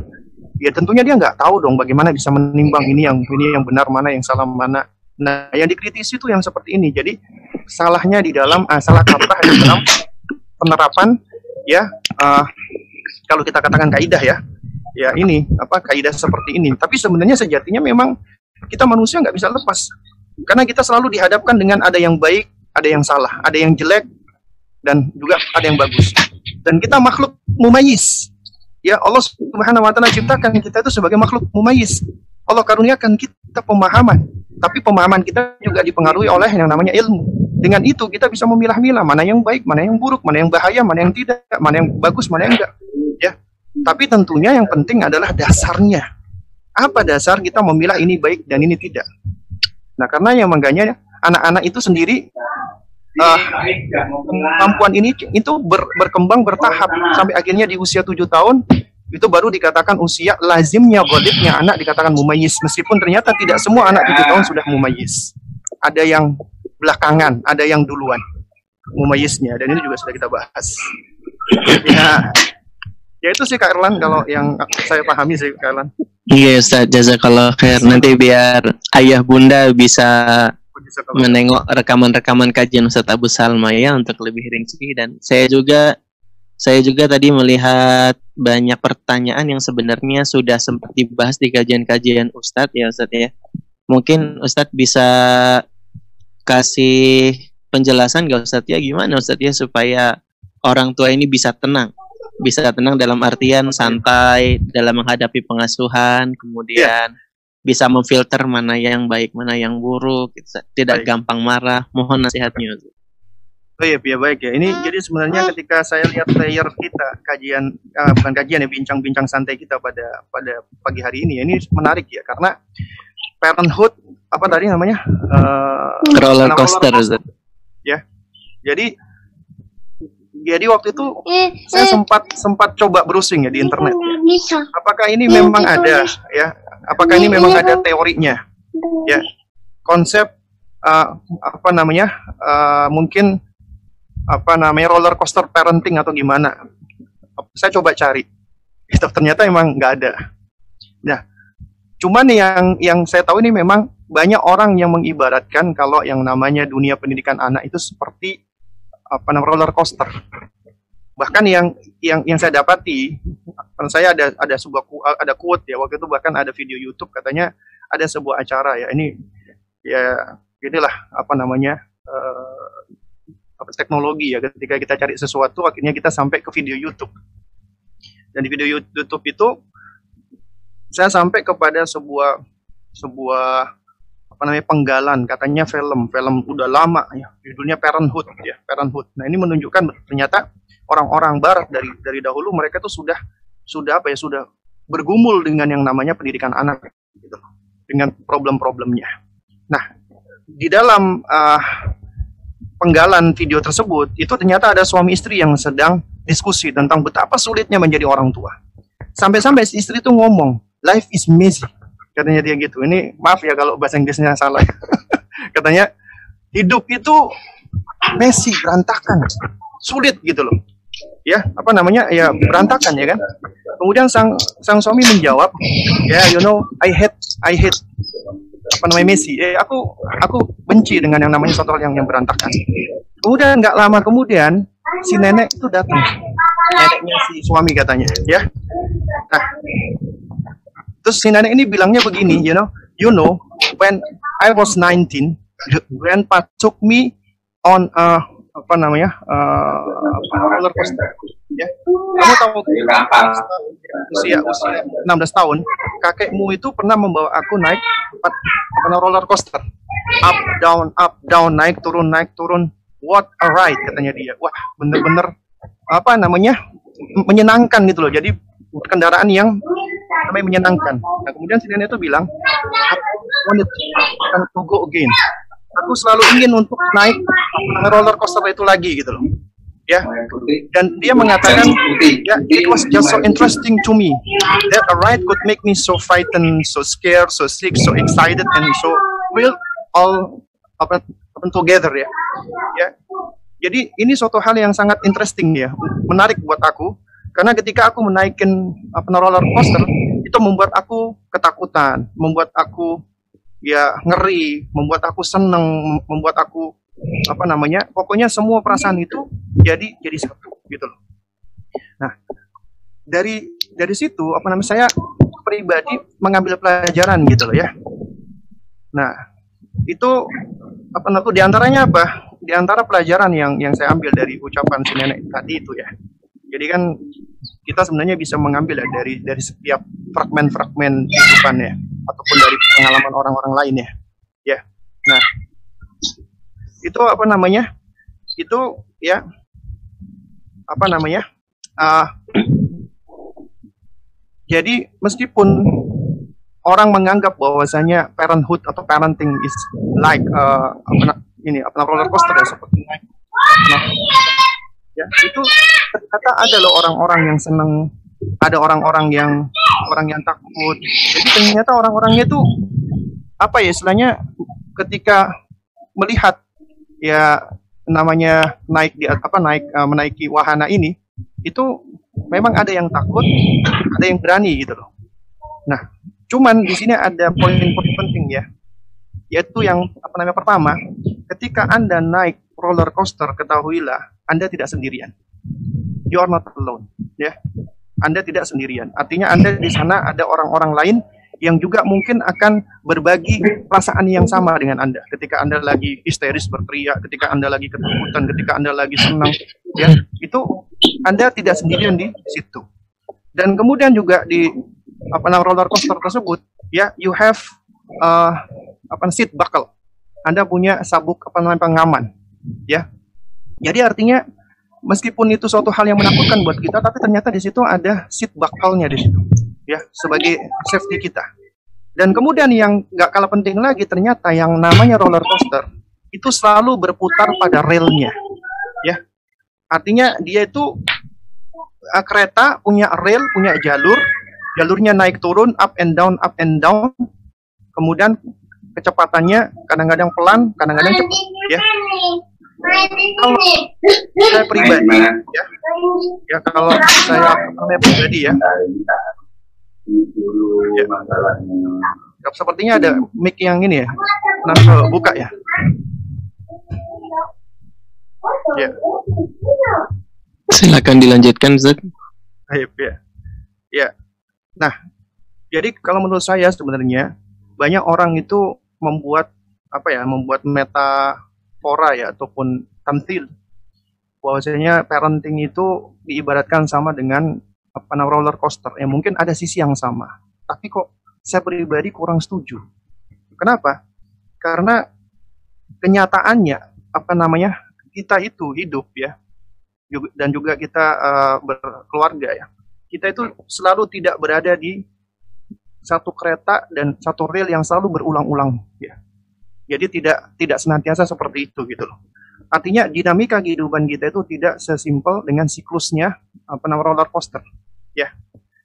ya tentunya dia nggak tahu dong bagaimana bisa menimbang ini yang ini yang benar mana yang salah mana. Nah, yang dikritisi itu yang seperti ini. Jadi salahnya di dalam uh, salah kaprah di dalam penerapan ya uh, kalau kita katakan kaidah ya ya ini apa kaidah seperti ini. Tapi sebenarnya sejatinya memang kita manusia nggak bisa lepas karena kita selalu dihadapkan dengan ada yang baik, ada yang salah, ada yang jelek dan juga ada yang bagus. Dan kita makhluk mumayis Ya Allah Subhanahu wa taala ciptakan kita itu sebagai makhluk mumayyiz. Allah karuniakan kita pemahaman, tapi pemahaman kita juga dipengaruhi oleh yang namanya ilmu. Dengan itu kita bisa memilah-milah mana yang baik, mana yang buruk, mana yang bahaya, mana yang tidak, mana yang bagus, mana yang enggak. Ya. Tapi tentunya yang penting adalah dasarnya. Apa dasar kita memilah ini baik dan ini tidak? Nah, karena yang mengganya anak-anak itu sendiri uh, kemampuan ini itu ber, berkembang bertahap. Sampai akhirnya di usia tujuh tahun itu baru dikatakan usia lazimnya godipnya anak dikatakan mumayis meskipun ternyata tidak semua anak tujuh tahun sudah mumayis ada yang belakangan ada yang duluan mumayisnya dan ini juga sudah kita bahas. Ya ya itu sih Kak Erlan kalau yang saya pahami sih Kak Erlan. Iya Ustaz jazakallah khair. Nanti biar ayah bunda bisa menengok rekaman-rekaman kajian Ustaz Abu Salma ya untuk lebih rinci. Dan saya juga saya juga tadi melihat banyak pertanyaan yang sebenarnya sudah sempat dibahas di kajian-kajian Ustadz ya Ustadz ya. Mungkin Ustadz bisa kasih penjelasan gak Ustadz ya? Gimana Ustadz ya supaya orang tua ini bisa tenang? Bisa tenang dalam artian santai dalam menghadapi pengasuhan kemudian yeah bisa memfilter mana yang baik, mana yang buruk, gitu. tidak baik. gampang marah. Mohon nasihatnya. Oh iya, ya baik ya. Ini hmm. jadi sebenarnya ketika saya lihat player kita kajian uh, bukan kajian ya bincang-bincang santai kita pada pada pagi hari ini, ini menarik ya karena parenthood apa tadi namanya uh, roller coaster, roller coaster. ya. Jadi jadi waktu itu saya sempat sempat coba browsing ya di internet. Ya. Apakah ini memang ada ya Apakah ini memang ada teorinya? Ya, konsep uh, apa namanya? Uh, mungkin apa namanya roller coaster parenting atau gimana? Saya coba cari. <laughs> Itu ternyata emang nggak ada. Nah, cuman yang yang saya tahu ini memang banyak orang yang mengibaratkan kalau yang namanya dunia pendidikan anak itu seperti apa namanya roller coaster bahkan yang yang yang saya dapati saya ada ada sebuah ada quote ya waktu itu bahkan ada video YouTube katanya ada sebuah acara ya ini ya inilah apa namanya uh, teknologi ya ketika kita cari sesuatu akhirnya kita sampai ke video YouTube. Dan di video YouTube itu saya sampai kepada sebuah sebuah apa namanya penggalan katanya film film udah lama ya judulnya Parenthood ya Parenthood. Nah ini menunjukkan ternyata orang-orang barat dari dari dahulu mereka tuh sudah sudah apa ya sudah bergumul dengan yang namanya pendidikan anak gitu dengan problem-problemnya. Nah, di dalam uh, penggalan video tersebut itu ternyata ada suami istri yang sedang diskusi tentang betapa sulitnya menjadi orang tua. Sampai-sampai istri itu ngomong, life is messy. Katanya dia gitu. Ini maaf ya kalau bahasa Inggrisnya salah. <laughs> Katanya hidup itu messy, berantakan, sulit gitu loh ya apa namanya? Ya berantakan ya kan? Kemudian sang sang suami menjawab ya yeah, you know I hate I hate apa namanya Messi. Eh aku aku benci dengan yang namanya suatu yang yang berantakan. Kemudian nggak lama kemudian si nenek itu datang. Neneknya si suami katanya ya. Nah terus si nenek ini bilangnya begini you know you know when I was 19 grandpa took me on a apa namanya uh, roller coaster. Ya. Kamu tahu usia usia 16 tahun kakekmu itu pernah membawa aku naik apa roller coaster. Up down up down naik turun naik turun. What a ride katanya dia. Wah bener-bener apa namanya menyenangkan gitu loh. Jadi kendaraan yang namanya menyenangkan. Nah kemudian si nenek itu bilang I wanted to go again aku selalu ingin untuk naik roller coaster itu lagi gitu loh. Ya. Dan dia mengatakan ya it was just so interesting to me. That a ride could make me so frightened so scared so sick so excited and so will all apa together ya. Ya. Jadi ini suatu hal yang sangat interesting ya. Menarik buat aku. Karena ketika aku menaikkan apa roller coaster itu membuat aku ketakutan membuat aku ya ngeri, membuat aku seneng, membuat aku apa namanya, pokoknya semua perasaan itu jadi jadi satu gitu loh. Nah, dari dari situ apa namanya saya pribadi mengambil pelajaran gitu loh ya. Nah, itu apa namanya di antaranya apa? Di antara pelajaran yang yang saya ambil dari ucapan si nenek tadi itu ya. Jadi kan kita sebenarnya bisa mengambil ya dari dari setiap fragmen-fragmen kehidupan ya ataupun dari pengalaman orang-orang lain ya. Ya. Nah, itu apa namanya? Itu ya apa namanya? Uh, jadi meskipun orang menganggap bahwasanya parenthood atau parenting is like uh, apa, ini apa roller coaster ya seperti naik ya itu ternyata ada loh orang-orang yang senang ada orang-orang yang orang yang takut. Jadi ternyata orang-orangnya itu apa ya istilahnya ketika melihat ya namanya naik di apa naik uh, menaiki wahana ini itu memang ada yang takut ada yang berani gitu loh. Nah cuman di sini ada poin-poin penting ya. Yaitu yang apa namanya pertama ketika anda naik roller coaster ketahuilah anda tidak sendirian you are not alone ya anda tidak sendirian. Artinya Anda di sana ada orang-orang lain yang juga mungkin akan berbagi perasaan yang sama dengan Anda. Ketika Anda lagi histeris berteriak, ketika Anda lagi ketakutan, ketika Anda lagi senang, ya, itu Anda tidak sendirian di situ. Dan kemudian juga di apa namanya roller coaster tersebut, ya, you have uh, apa seat buckle. Anda punya sabuk apa namanya pengaman, ya. Jadi artinya meskipun itu suatu hal yang menakutkan buat kita, tapi ternyata di situ ada seat bakalnya di situ, ya sebagai safety kita. Dan kemudian yang nggak kalah penting lagi, ternyata yang namanya roller coaster itu selalu berputar pada relnya, ya. Artinya dia itu uh, kereta punya rel, punya jalur, jalurnya naik turun, up and down, up and down. Kemudian kecepatannya kadang-kadang pelan, kadang-kadang cepat, ya kalau saya pribadi ya. Ya kalau saya saya pribadi ya. Ya. Sepertinya ada mic yang ini ya. Nanti buka ya. Ya. Silakan dilanjutkan Zek Ayo, ya. Ya. Nah jadi kalau menurut saya sebenarnya banyak orang itu membuat apa ya membuat meta metafora ya ataupun tamtil bahwasanya parenting itu diibaratkan sama dengan apa namanya roller coaster. Ya mungkin ada sisi yang sama. Tapi kok saya pribadi kurang setuju. Kenapa? Karena kenyataannya apa namanya kita itu hidup ya dan juga kita uh, berkeluarga ya. Kita itu selalu tidak berada di satu kereta dan satu rel yang selalu berulang-ulang ya jadi tidak tidak senantiasa seperti itu gitu loh. Artinya dinamika kehidupan kita itu tidak sesimpel dengan siklusnya apa namanya roller coaster. Ya.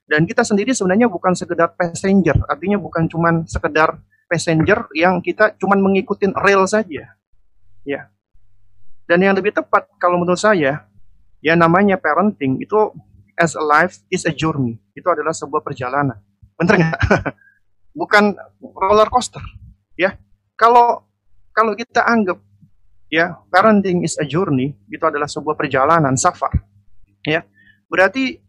Dan kita sendiri sebenarnya bukan sekedar passenger, artinya bukan cuman sekedar passenger yang kita cuman mengikuti rel saja. Ya. Dan yang lebih tepat kalau menurut saya, ya namanya parenting itu as a life is a journey. Itu adalah sebuah perjalanan. Bener nggak? <laughs> bukan roller coaster. Ya, kalau kalau kita anggap ya parenting is a journey itu adalah sebuah perjalanan safar ya. Berarti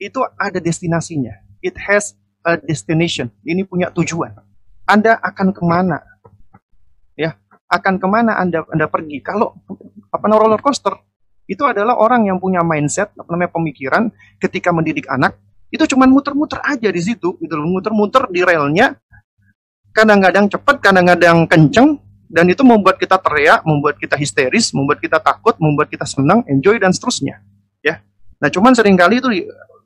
itu ada destinasinya. It has a destination. Ini punya tujuan. Anda akan ke mana? Ya akan ke mana anda anda pergi. Kalau apa roller coaster itu adalah orang yang punya mindset apa namanya pemikiran ketika mendidik anak itu cuma muter-muter aja di situ gitu muter-muter di relnya kadang-kadang cepat kadang-kadang kenceng dan itu membuat kita teriak membuat kita histeris membuat kita takut membuat kita senang enjoy dan seterusnya ya nah cuman sering kali itu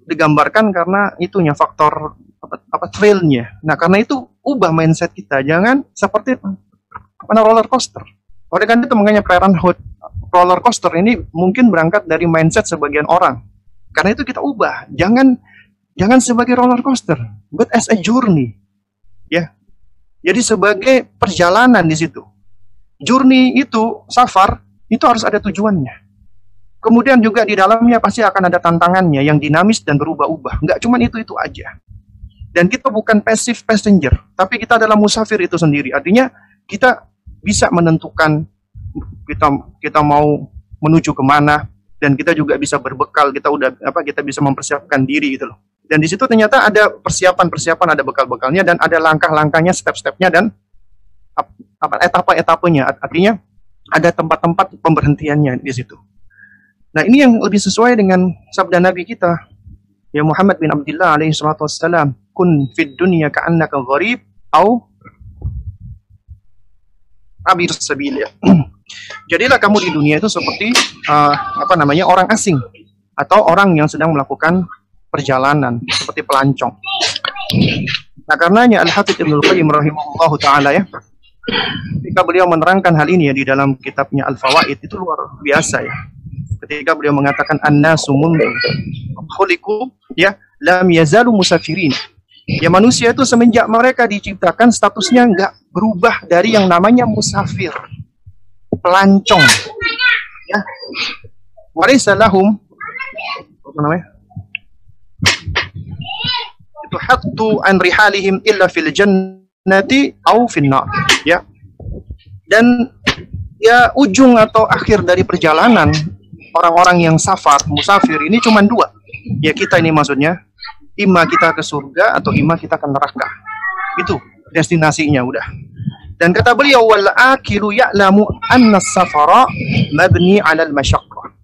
digambarkan karena itunya faktor apa, apa trailnya. Nah karena itu ubah mindset kita, jangan seperti apa roller coaster. Oleh karena itu makanya parenthood roller coaster ini mungkin berangkat dari mindset sebagian orang. Karena itu kita ubah, jangan jangan sebagai roller coaster, but as a journey. Ya. Jadi sebagai perjalanan di situ. Journey itu safar itu harus ada tujuannya. Kemudian juga di dalamnya pasti akan ada tantangannya yang dinamis dan berubah-ubah. Enggak cuma itu-itu aja. Dan kita bukan passive passenger, tapi kita adalah musafir itu sendiri. Artinya kita bisa menentukan kita kita mau menuju ke mana dan kita juga bisa berbekal. Kita udah apa? Kita bisa mempersiapkan diri gitu loh. Dan di situ ternyata ada persiapan-persiapan, ada bekal-bekalnya dan ada langkah-langkahnya, step-stepnya dan apa etapa-etapanya. Artinya ada tempat-tempat pemberhentiannya di situ. Nah ini yang lebih sesuai dengan sabda Nabi kita. Ya Muhammad bin Abdullah alaihi salatu wassalam. Kun fid dunya ka'annaka gharib au abir sabil ya. <clears throat> Jadilah kamu di dunia itu seperti uh, apa namanya orang asing atau orang yang sedang melakukan perjalanan seperti pelancong. Nah karenanya Al-Hafidh Ibnu Qayyim rahimahullah taala ya ketika beliau menerangkan hal ini ya di dalam kitabnya Al-Fawaid itu luar biasa ya ketika beliau mengatakan annasu mundu khuliqu ya lam yazalu musafirin. Ya manusia itu semenjak mereka diciptakan statusnya enggak berubah dari yang namanya musafir, pelancong. Ya. Walaysa lahum apa namanya? Itu hattu an rihalihim illa fil jannati au fil nar. Ya. Dan ya ujung atau akhir dari perjalanan orang-orang yang safar, musafir ini cuma dua. Ya kita ini maksudnya, ima kita ke surga atau ima kita ke neraka. Itu destinasinya udah. Dan kata beliau wal akilu ya'lamu anna safara mabni 'ala al masyaqqah.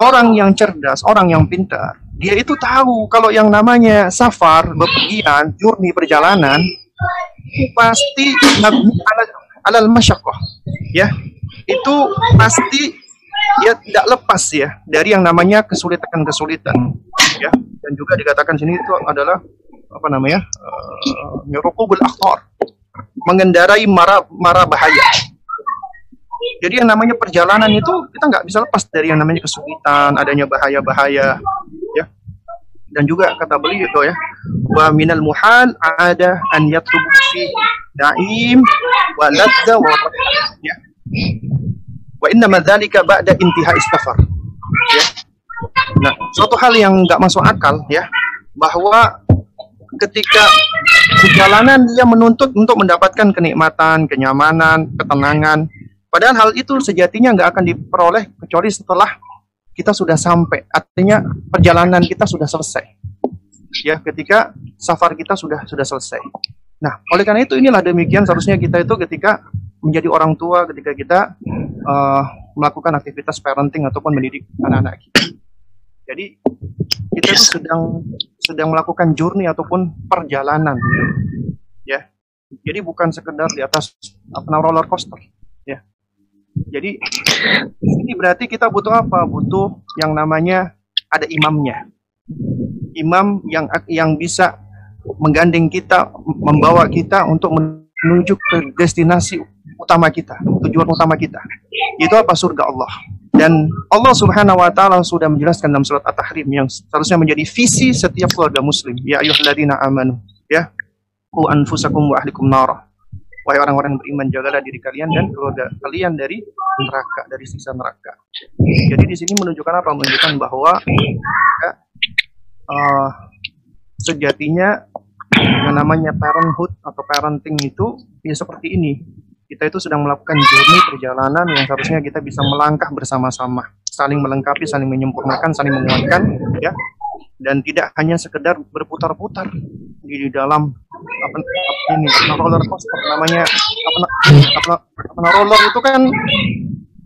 Orang yang cerdas, orang yang pintar, dia itu tahu kalau yang namanya safar, bepergian, journey perjalanan pasti mabni 'ala al masyaqqah. Ya. Itu pasti dia tidak lepas ya dari yang namanya kesulitan-kesulitan ya dan juga dikatakan sini itu adalah apa namanya uh, akhtar mengendarai mara mara bahaya jadi yang namanya perjalanan itu kita nggak bisa lepas dari yang namanya kesulitan adanya bahaya-bahaya ya dan juga kata beliau ya wa minal muhal ada an yatlubu fi naim wa ladza wa ya Wa inna madzalika ba'da intiha istafar. Ya. Nah, suatu hal yang nggak masuk akal ya, bahwa ketika perjalanan dia menuntut untuk mendapatkan kenikmatan, kenyamanan, ketenangan, padahal hal itu sejatinya nggak akan diperoleh kecuali setelah kita sudah sampai. Artinya perjalanan kita sudah selesai. Ya, ketika safar kita sudah sudah selesai. Nah, oleh karena itu inilah demikian seharusnya kita itu ketika menjadi orang tua ketika kita uh, melakukan aktivitas parenting ataupun mendidik anak-anak kita. Jadi kita itu sedang sedang melakukan journey ataupun perjalanan, ya. Jadi bukan sekedar di atas apa roller coaster. Jadi ini berarti kita butuh apa? Butuh yang namanya ada imamnya, imam yang yang bisa menggandeng kita, membawa kita untuk menuju ke destinasi utama kita, tujuan utama kita. Itu apa surga Allah. Dan Allah Subhanahu wa taala sudah menjelaskan dalam surat At-Tahrim yang seharusnya menjadi visi setiap keluarga muslim. Ya ayyuhalladzina amanu, ya. Ku anfusakum wa ahlikum nara. Wahai orang-orang beriman, jagalah diri kalian dan keluarga kalian dari neraka, dari siksa neraka. Jadi di sini menunjukkan apa? Menunjukkan bahwa ya, uh, sejatinya yang namanya parenthood atau parenting itu ya seperti ini kita itu sedang melakukan journey perjalanan yang seharusnya kita bisa melangkah bersama-sama, saling melengkapi, saling menyempurnakan, saling menguatkan, ya. Dan tidak hanya sekedar berputar-putar di, dalam apa, ini roller coaster namanya apa, apa, apa roller itu kan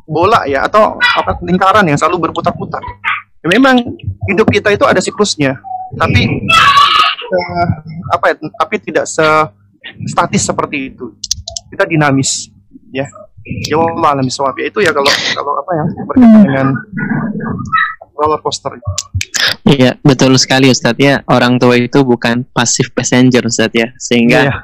bola ya atau apa lingkaran yang selalu berputar-putar. Ya, memang hidup kita itu ada siklusnya, tapi uh, apa ya, tapi tidak se statis seperti itu. Kita dinamis, ya. Ya Allah alam itu ya kalau kalau apa ya berkaitan dengan roller coaster. Iya, betul sekali Ustadz ya. Orang tua itu bukan passive passenger Ustadz ya. Sehingga iya.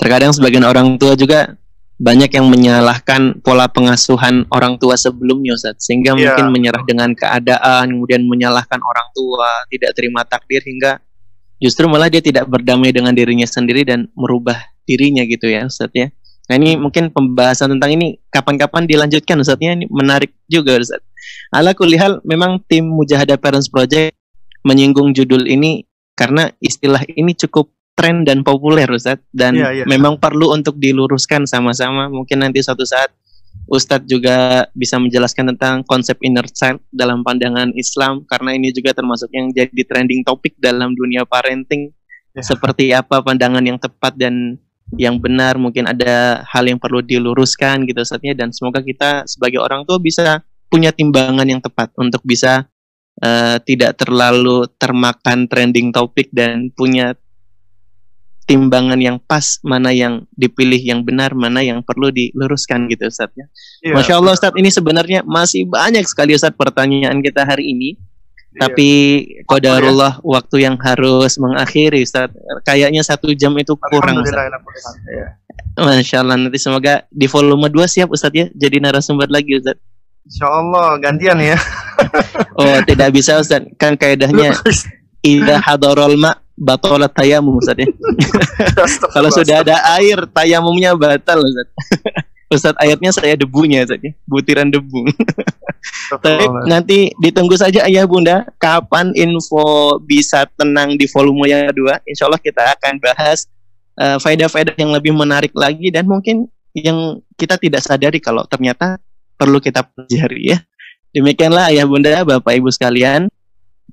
terkadang sebagian orang tua juga banyak yang menyalahkan pola pengasuhan orang tua sebelumnya Ustaz sehingga yeah. mungkin menyerah dengan keadaan kemudian menyalahkan orang tua tidak terima takdir hingga justru malah dia tidak berdamai dengan dirinya sendiri dan merubah dirinya gitu ya Ustaz ya nah ini mungkin pembahasan tentang ini kapan-kapan dilanjutkan Ustaz. Ya ini menarik juga Ustaz. Ala kulihal memang tim Mujahadah Parents Project menyinggung judul ini karena istilah ini cukup tren dan populer Ustadz dan yeah, yeah. memang perlu untuk diluruskan sama-sama. Mungkin nanti suatu saat Ustadz juga bisa menjelaskan tentang konsep inner child dalam pandangan Islam karena ini juga termasuk yang jadi trending topik dalam dunia parenting. Yeah. seperti apa pandangan yang tepat dan yang benar mungkin ada hal yang perlu diluruskan gitu saatnya dan semoga kita sebagai orang tua bisa punya timbangan yang tepat untuk bisa uh, tidak terlalu termakan trending topik dan punya timbangan yang pas, mana yang dipilih yang benar, mana yang perlu diluruskan gitu Ustaz ya. Yeah. Masya Allah Ustaz ini sebenarnya masih banyak sekali Ustaz pertanyaan kita hari ini. Yeah. Tapi kodarullah ya? waktu yang harus mengakhiri Ustaz. Kayaknya satu jam itu kurang Ustaz. Ya. Masya Allah nanti semoga di volume 2 siap Ustaz ya jadi narasumber lagi Ustaz. Insya Allah gantian ya. <laughs> oh tidak bisa Ustaz kan kaidahnya <laughs> Ida hadarul ma batalat tayamum Ustaz ya. <laughs> Kalau sudah ada air tayamumnya batal Ustaz. Ustaz ayatnya saya debunya Ustaz ya. Butiran debu. <laughs> Tapi nanti ditunggu saja ayah bunda kapan info bisa tenang di volume yang kedua. Insya Allah kita akan bahas uh, faedah-faedah yang lebih menarik lagi dan mungkin yang kita tidak sadari kalau ternyata perlu kita pelajari ya. Demikianlah ayah bunda, bapak ibu sekalian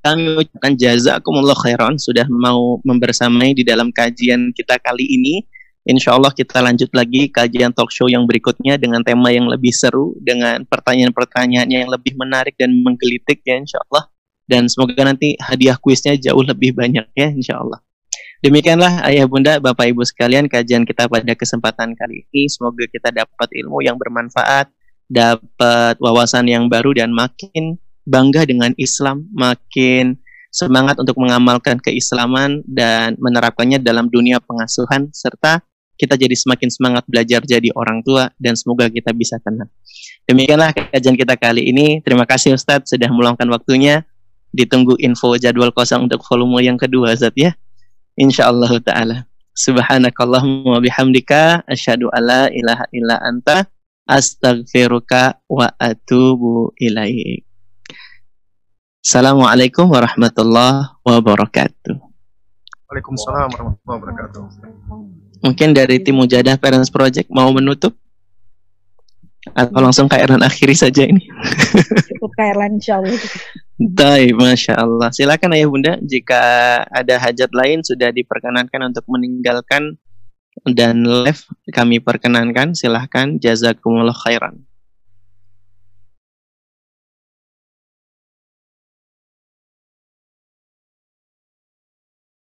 kami ucapkan jazakumullah khairan sudah mau membersamai di dalam kajian kita kali ini. Insya Allah kita lanjut lagi kajian talk show yang berikutnya dengan tema yang lebih seru, dengan pertanyaan-pertanyaan yang lebih menarik dan menggelitik ya insya Allah. Dan semoga nanti hadiah kuisnya jauh lebih banyak ya insya Allah. Demikianlah ayah bunda, bapak ibu sekalian kajian kita pada kesempatan kali ini. Semoga kita dapat ilmu yang bermanfaat, dapat wawasan yang baru dan makin bangga dengan Islam, makin semangat untuk mengamalkan keislaman dan menerapkannya dalam dunia pengasuhan serta kita jadi semakin semangat belajar jadi orang tua dan semoga kita bisa tenang. Demikianlah kajian kita kali ini. Terima kasih Ustadz sudah meluangkan waktunya. Ditunggu info jadwal kosong untuk volume yang kedua Ustadz ya. Insya Allah Ta'ala. Subhanakallahumma bihamdika asyhadu alla ilaha illa anta astaghfiruka wa atubu ilaik. Assalamualaikum warahmatullahi wabarakatuh. Waalaikumsalam warahmatullahi wabarakatuh. Mungkin dari tim Mujadah Parents Project mau menutup? Atau langsung Kak Erlan akhiri saja ini? Cukup Kak Erlan insya Allah. Baik, Masya Allah. Silakan Ayah Bunda, jika ada hajat lain sudah diperkenankan untuk meninggalkan dan live kami perkenankan silahkan jazakumullah khairan